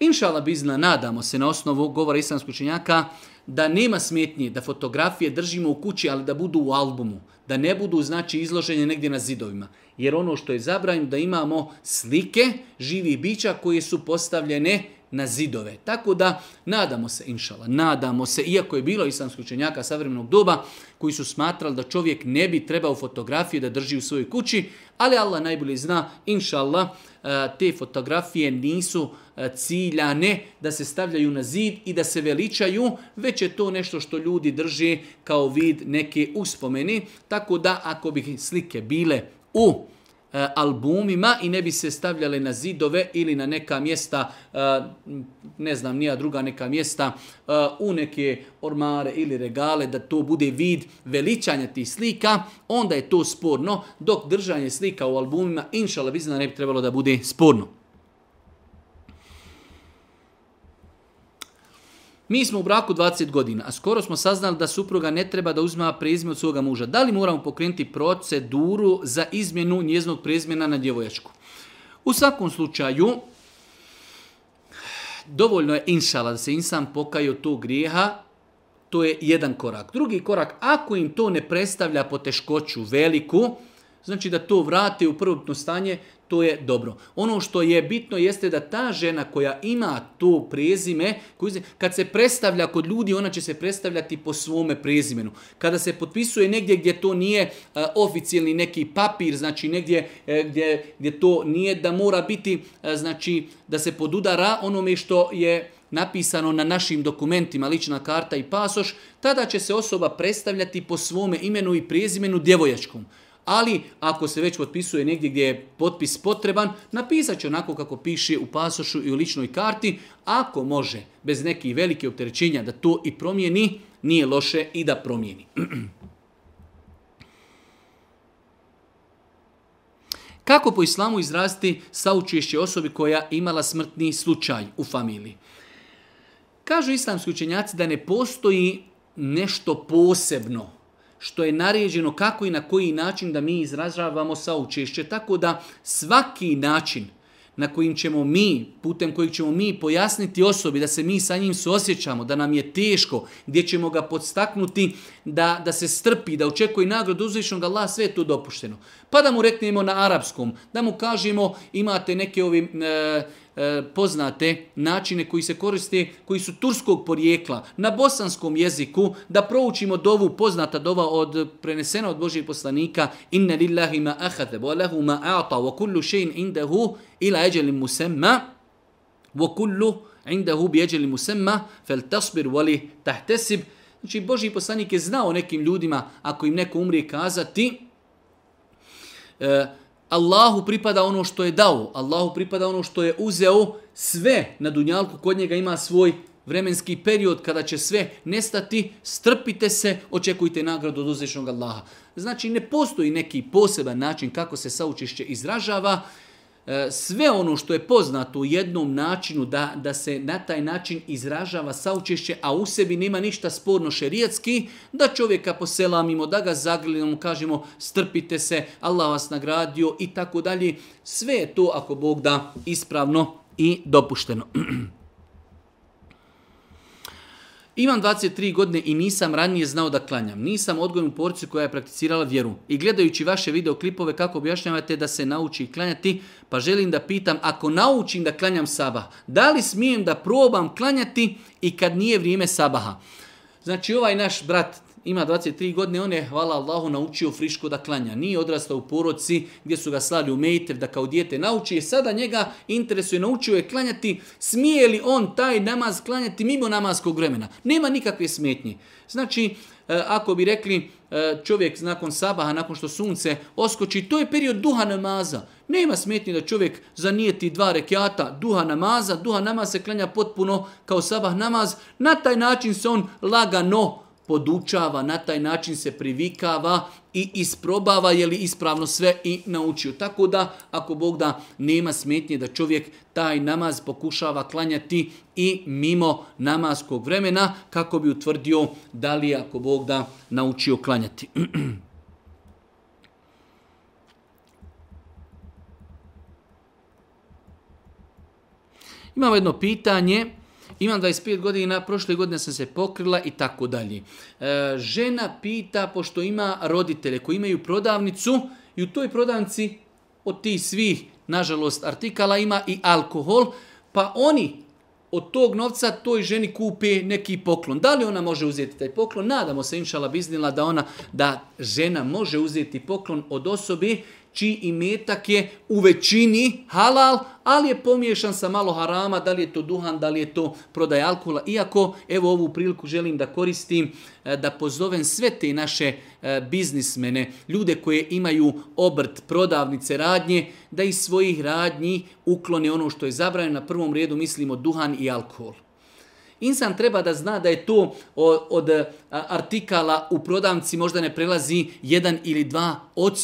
Inšala bizna, nadamo se na osnovu govora islamskog učenjaka da nema smetnje da fotografije držimo u kući, ali da budu u albumu, da ne budu znači izloženje negdje na zidovima. Jer ono što je zabranjeno da imamo slike živih bića koje su postavljene na zidove. Tako da nadamo se, inšala, nadamo se, iako je bilo islamskih učenjaka savremenog doba koji su smatrali da čovjek ne bi trebao fotografije da drži u svojoj kući, ali Allah najbolje zna, inšala, eh, te fotografije nisu eh, ciljane da se stavljaju na zid i da se veličaju, već je to nešto što ljudi drže kao vid neke uspomeni. Tako da ako bi slike bile u E, albumima i ne bi se stavljale na zidove ili na neka mjesta, e, ne znam, nija druga neka mjesta, e, u neke ormare ili regale, da to bude vid veličanja tih slika, onda je to sporno, dok držanje slika u albumima, inšala, ne bi trebalo da bude sporno. Mi smo u braku 20 godina, a skoro smo saznali da supruga ne treba da uzima prezime od svoga muža. Da li moramo pokrenuti proceduru za izmjenu njeznog prezimena na djevojačku? U svakom slučaju, dovoljno je inšala da se insan pokaje od tog grijeha, to je jedan korak. Drugi korak, ako im to ne predstavlja poteškoću veliku, znači da to vrati u prvotno stanje, to je dobro. Ono što je bitno jeste da ta žena koja ima to prezime, kad se predstavlja kod ljudi, ona će se predstavljati po svome prezimenu. Kada se potpisuje negdje gdje to nije e, oficijalni neki papir, znači negdje e, gdje, gdje to nije da mora biti, e, znači da se podudara onome što je napisano na našim dokumentima, lična karta i pasoš, tada će se osoba predstavljati po svome imenu i prezimenu djevojačkom ali ako se već potpisuje negdje gdje je potpis potreban, napisat će onako kako piše u pasošu i u ličnoj karti. Ako može, bez nekih velike opterećenja da to i promijeni, nije loše i da promijeni. Kako po islamu izrasti saučešće osobi koja imala smrtni slučaj u familiji? Kažu islamski učenjaci da ne postoji nešto posebno što je naređeno kako i na koji način da mi izražavamo učešće. Tako da svaki način na kojim ćemo mi, putem kojeg ćemo mi pojasniti osobi da se mi sa njim suosjećamo, da nam je teško, gdje ćemo ga podstaknuti da, da se strpi, da očekuje nagradu uzvišnog Allah, sve je to dopušteno. Pa da mu reknemo na arapskom, da mu kažemo imate neke ovi... E, E, poznate načine koji se koriste, koji su turskog porijekla, na bosanskom jeziku, da proučimo dovu, poznata dova od prenesena od Božih poslanika, inna lillahi ma Ahate wa lahu ma a'ta, wa kullu šein indahu ila eđelim musemma, wa kullu indahu bi eđelim musemma, fel tasbir wali tahtesib, Znači, Boži poslanik je znao nekim ljudima, ako im neko umrije kazati, e, Allahu pripada ono što je dao, Allahu pripada ono što je uzeo, sve na dunjalku kod njega ima svoj vremenski period kada će sve nestati, strpite se, očekujte nagradu od uzvišnog Allaha. Znači ne postoji neki poseban način kako se saučišće izražava, E, sve ono što je poznato u jednom načinu da, da se na taj način izražava saučešće, a u sebi nema ništa sporno šerijetski, da čovjeka poselamimo, da ga zagledamo, kažemo strpite se, Allah vas nagradio i tako dalje. Sve je to ako Bog da ispravno i dopušteno. Imam 23 godine i nisam ranije znao da klanjam. Nisam odgojen u porci koja je prakticirala vjeru. I gledajući vaše videoklipove kako objašnjavate da se nauči klanjati, pa želim da pitam, ako naučim da klanjam saba da li smijem da probam klanjati i kad nije vrijeme sabaha? Znači ovaj naš brat ima 23 godine, on je, hvala Allahu, naučio friško da klanja. Nije odrastao u poroci gdje su ga slali u mejtev da kao dijete nauči. I e sada njega interesuje, naučio je klanjati, smije li on taj namaz klanjati mimo namaskog vremena. Nema nikakve smetnje. Znači, e, ako bi rekli e, čovjek nakon sabaha, nakon što sunce oskoči, to je period duha namaza. Nema smetnje da čovjek zanijeti dva rekiata duha namaza, duha namaz se klanja potpuno kao sabah namaz. Na taj način se on lagano podučava, na taj način se privikava i isprobava je li ispravno sve i naučio. Tako da, ako Bog da, nema smetnje da čovjek taj namaz pokušava klanjati i mimo namaskog vremena kako bi utvrdio da li je, ako Bog da, naučio klanjati. Imamo jedno pitanje imam 25 godina, prošle godine sam se pokrila i tako dalje. E, žena pita, pošto ima roditelje koji imaju prodavnicu i u toj prodavnici od tih svih, nažalost, artikala ima i alkohol, pa oni od tog novca toj ženi kupe neki poklon. Da li ona može uzeti taj poklon? Nadamo se, inšala biznila, da ona, da žena može uzeti poklon od osobe čiji imetak je u većini halal, ali je pomiješan sa malo harama, da li je to duhan, da li je to prodaj alkohola. Iako, evo ovu priliku želim da koristim, e, da pozovem sve te naše e, biznismene, ljude koje imaju obrt, prodavnice, radnje, da iz svojih radnji uklone ono što je zabranjeno. Na prvom redu mislimo duhan i alkohol. Insan treba da zna da je to od e, artikala u prodavci možda ne prelazi 1 ili 2 od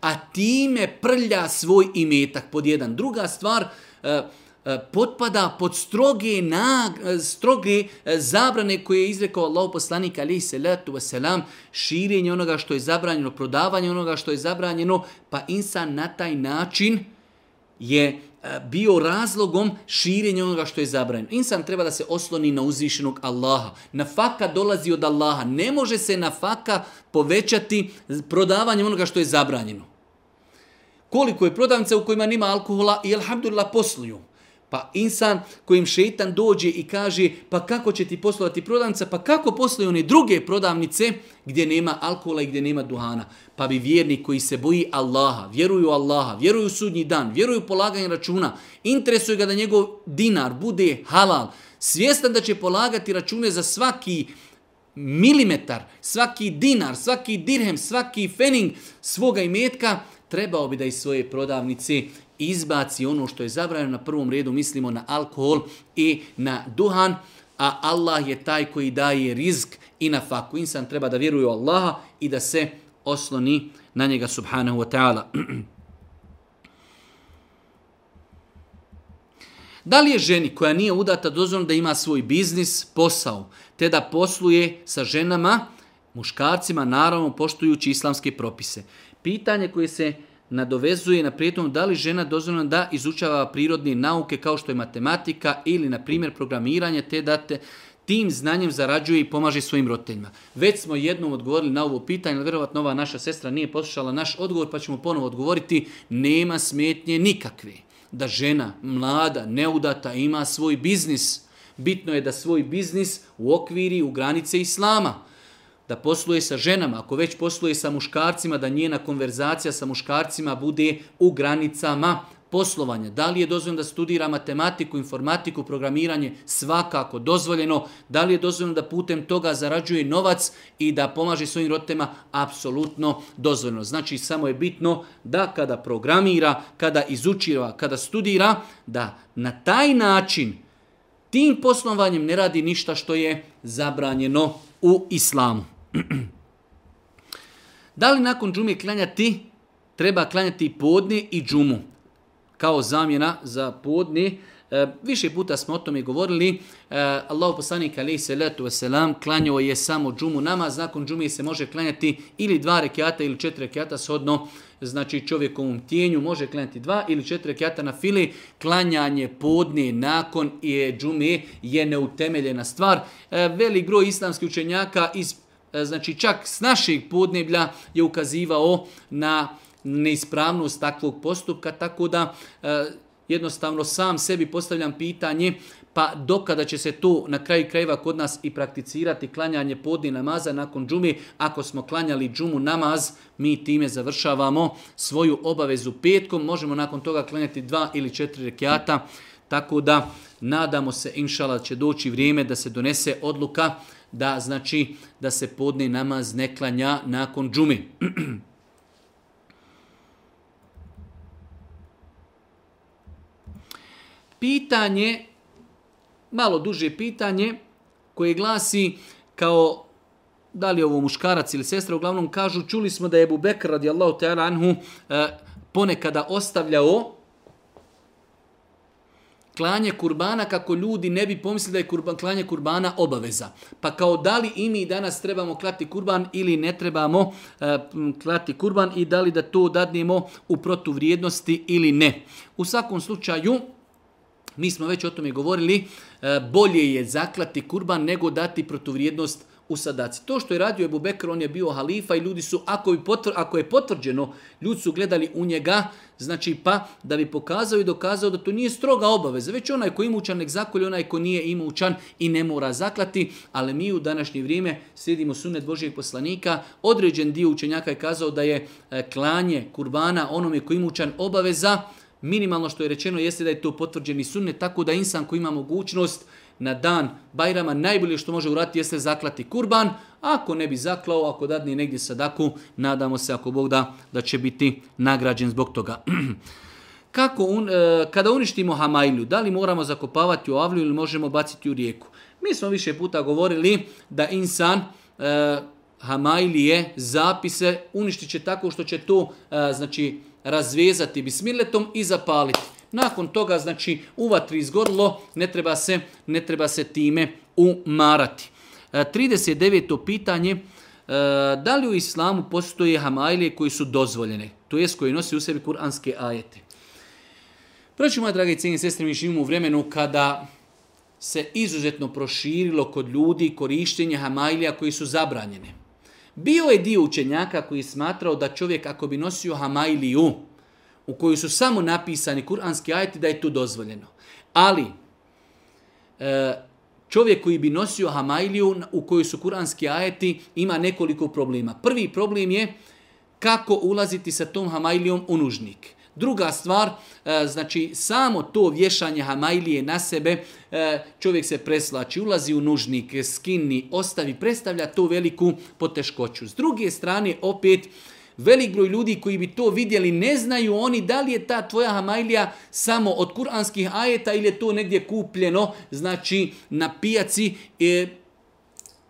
a time prlja svoj imetak pod jedan. Druga stvar, e, e, potpada pod stroge, na, stroge zabrane koje je izrekao Allah poslanik alaihi salatu wasalam, širenje onoga što je zabranjeno, prodavanje onoga što je zabranjeno, pa insan na taj način je E, bio razlogom širenja onoga što je zabranjeno. Insan treba da se osloni na uzvišenog Allaha. Nafaka dolazi od Allaha. Ne može se nafaka povećati prodavanjem onoga što je zabranjeno. Koliko je prodavnica u kojima nima alkohola i alhamdulillah posluju. Pa insan kojim šeitan dođe i kaže pa kako će ti poslovati prodavnica, pa kako posluju one druge prodavnice gdje nema alkohola i gdje nema duhana. Pa bi vjernik koji se boji Allaha, vjeruju Allaha, vjeruju sudnji dan, vjeruju polaganje računa, interesuje ga da njegov dinar bude halal, svjestan da će polagati račune za svaki milimetar, svaki dinar, svaki dirhem, svaki fening svoga imetka, trebao bi da iz svoje prodavnice izbaci ono što je zabranjeno. Na prvom redu mislimo na alkohol i na duhan, a Allah je taj koji daje rizik i na faku. Insan treba da vjeruje u Allaha i da se osloni na njega subhanahu wa ta'ala. Da li je ženi koja nije udata dozvoljeno da ima svoj biznis, posao, te da posluje sa ženama, muškarcima, naravno poštujući islamske propise? Pitanje koje se nadovezuje na prijetom da li žena dozvoljena da izučava prirodne nauke kao što je matematika ili na primjer programiranje te date, tim znanjem zarađuje i pomaže svojim roditeljima. Već smo jednom odgovorili na ovo pitanje, ali vjerovatno ova naša sestra nije poslušala naš odgovor, pa ćemo ponovo odgovoriti, nema smetnje nikakve. Da žena, mlada, neudata, ima svoj biznis. Bitno je da svoj biznis u okviri, u granice islama da posluje sa ženama, ako već posluje sa muškarcima, da njena konverzacija sa muškarcima bude u granicama poslovanja. Da li je dozvoljeno da studira matematiku, informatiku, programiranje? Svakako dozvoljeno. Da li je dozvoljeno da putem toga zarađuje novac i da pomaže svojim roditeljima? Apsolutno dozvoljeno. Znači samo je bitno da kada programira, kada izučiva, kada studira, da na taj način tim poslovanjem ne radi ništa što je zabranjeno u islamu da li nakon džume klanjati, treba klanjati podne i džumu kao zamjena za podne. E, više puta smo o tome govorili. E, Allah poslanik alaihi salatu wasalam klanjao je samo džumu nama, Nakon džumi se može klanjati ili dva rekata ili četiri rekata shodno znači čovjekovom tijenju. Može klanjati dva ili četiri rekiata na fili. Klanjanje podne nakon je džume je neutemeljena stvar. E, velik broj islamskih učenjaka iz E, znači čak s našeg podneblja je ukazivao na neispravnost takvog postupka, tako da e, jednostavno sam sebi postavljam pitanje pa dokada će se to na kraju krajeva kod nas i prakticirati klanjanje podni namaza nakon džumi, ako smo klanjali džumu namaz, mi time završavamo svoju obavezu petkom, možemo nakon toga klanjati dva ili četiri rekiata, tako da nadamo se inšala će doći vrijeme da se donese odluka da znači da se podni namaz neklanja nakon džumi. pitanje, malo duže pitanje, koje glasi kao da li je ovo muškarac ili sestra, uglavnom kažu, čuli smo da je Ebu Bekr radijallahu ta'ala anhu eh, ponekada ostavljao klanje kurbana kako ljudi ne bi pomislili da je kurban, klanje kurbana obaveza. Pa kao da li i mi danas trebamo klati kurban ili ne trebamo e, klati kurban i da li da to dadnemo u protuvrijednosti ili ne. U svakom slučaju, mi smo već o tome govorili, e, bolje je zaklati kurban nego dati protuvrijednost u To što je radio Ebu Bekr, on je bio halifa i ljudi su, ako, ako je potvrđeno, ljudi su gledali u njega, znači pa da bi pokazao i dokazao da to nije stroga obaveza. Već onaj ko ima učan nek zakolje, onaj ko nije ima učan i ne mora zaklati, ali mi u današnje vrijeme slijedimo sunet Božijeg poslanika. Određen dio učenjaka je kazao da je e, klanje kurbana onome ko učan obaveza, Minimalno što je rečeno jeste da je to potvrđeni sunnet, tako da insan koji ima mogućnost na dan Bajrama najbolje što može uraditi jeste zaklati kurban. Ako ne bi zaklao, ako dadni negdje sadaku, nadamo se ako Bog da, da će biti nagrađen zbog toga. Kako e, kada uništimo Hamajju, da li moramo zakopavati u avlju ili možemo baciti u rijeku? Mi smo više puta govorili da insan e, je zapise uništit će tako što će to e, znači, razvezati bismiletom i zapaliti. Nakon toga, znači, u vatri ne treba se, ne treba se time umarati. 39. E, pitanje, e, da li u islamu postoje hamailije koji su dozvoljene, to jest koji nosi u sebi kuranske ajete? Proći, moja draga i sestre, mi živimo u vremenu kada se izuzetno proširilo kod ljudi korištenje hamajlija koji su zabranjene. Bio je dio učenjaka koji je smatrao da čovjek ako bi nosio u u kojoj su samo napisani kuranski ajeti da je to dozvoljeno. Ali e, čovjek koji bi nosio hamailiju u kojoj su kuranski ajeti ima nekoliko problema. Prvi problem je kako ulaziti sa tom hamailijom u nužnik. Druga stvar, e, znači samo to vješanje hamailije na sebe, e, čovjek se preslači, ulazi u nužnik, skini, ostavi, predstavlja to veliku poteškoću. S druge strane, opet, Velik broj ljudi koji bi to vidjeli ne znaju oni da li je ta tvoja hamajlija samo od kuranskih ajeta ili je to negdje kupljeno, znači na pijaci e,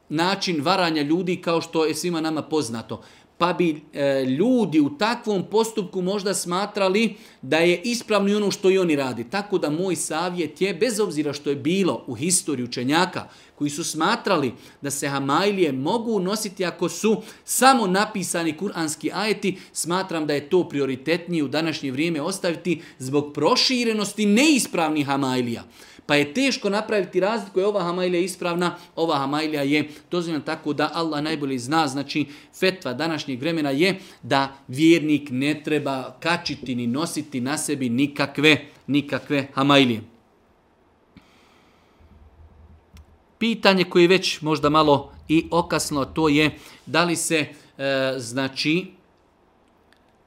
način varanja ljudi kao što je svima nama poznato pa bi e, ljudi u takvom postupku možda smatrali da je ispravno i ono što i oni radi. Tako da moj savjet je, bez obzira što je bilo u historiji učenjaka koji su smatrali da se hamajlije mogu nositi ako su samo napisani kuranski ajeti, smatram da je to prioritetnije u današnje vrijeme ostaviti zbog proširenosti neispravnih hamajlija. Pa je teško napraviti razliku je ova hamajlija ispravna, ova hamajlija je dozvoljena tako da Allah najbolje zna. Znači, fetva današnjeg vremena je da vjernik ne treba kačiti ni nositi na sebi nikakve, nikakve hamajlije. Pitanje koje je već možda malo i okasno, to je da li se e, znači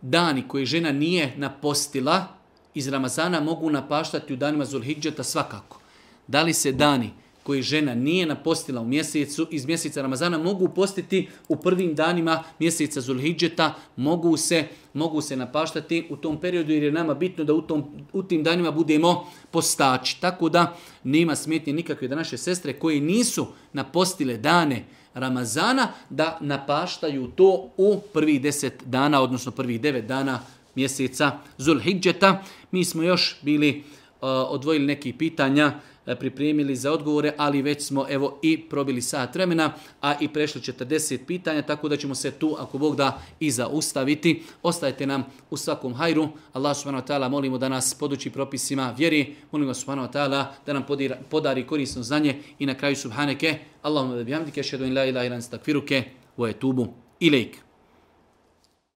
dani koje žena nije napostila, iz Ramazana mogu napaštati u danima Zulhidžeta svakako. Da li se dani koji žena nije napostila u mjesecu, iz mjeseca Ramazana, mogu postiti u prvim danima mjeseca Zulhidžeta, mogu se, mogu se napaštati u tom periodu jer je nama bitno da u, tom, u tim danima budemo postači. Tako da nema smetnje nikakve da naše sestre koje nisu napostile dane Ramazana, da napaštaju to u prvih deset dana, odnosno prvih devet dana mjeseca Zulhidžeta. Mi smo još bili e, odvojili neki pitanja, e, pripremili za odgovore, ali već smo evo i probili sat vremena, a i prešli 40 pitanja, tako da ćemo se tu, ako Bog da, i zaustaviti. Ostajte nam u svakom hajru. Allah subhanahu wa ta'ala molimo da nas podući propisima vjeri. Molimo vas subhanahu wa ta'ala da nam podari korisno znanje i na kraju subhaneke. Allahumma da bihamdike, šedun la ilaha ilan stakfiruke, wa etubu ilaik.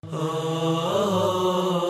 Oh.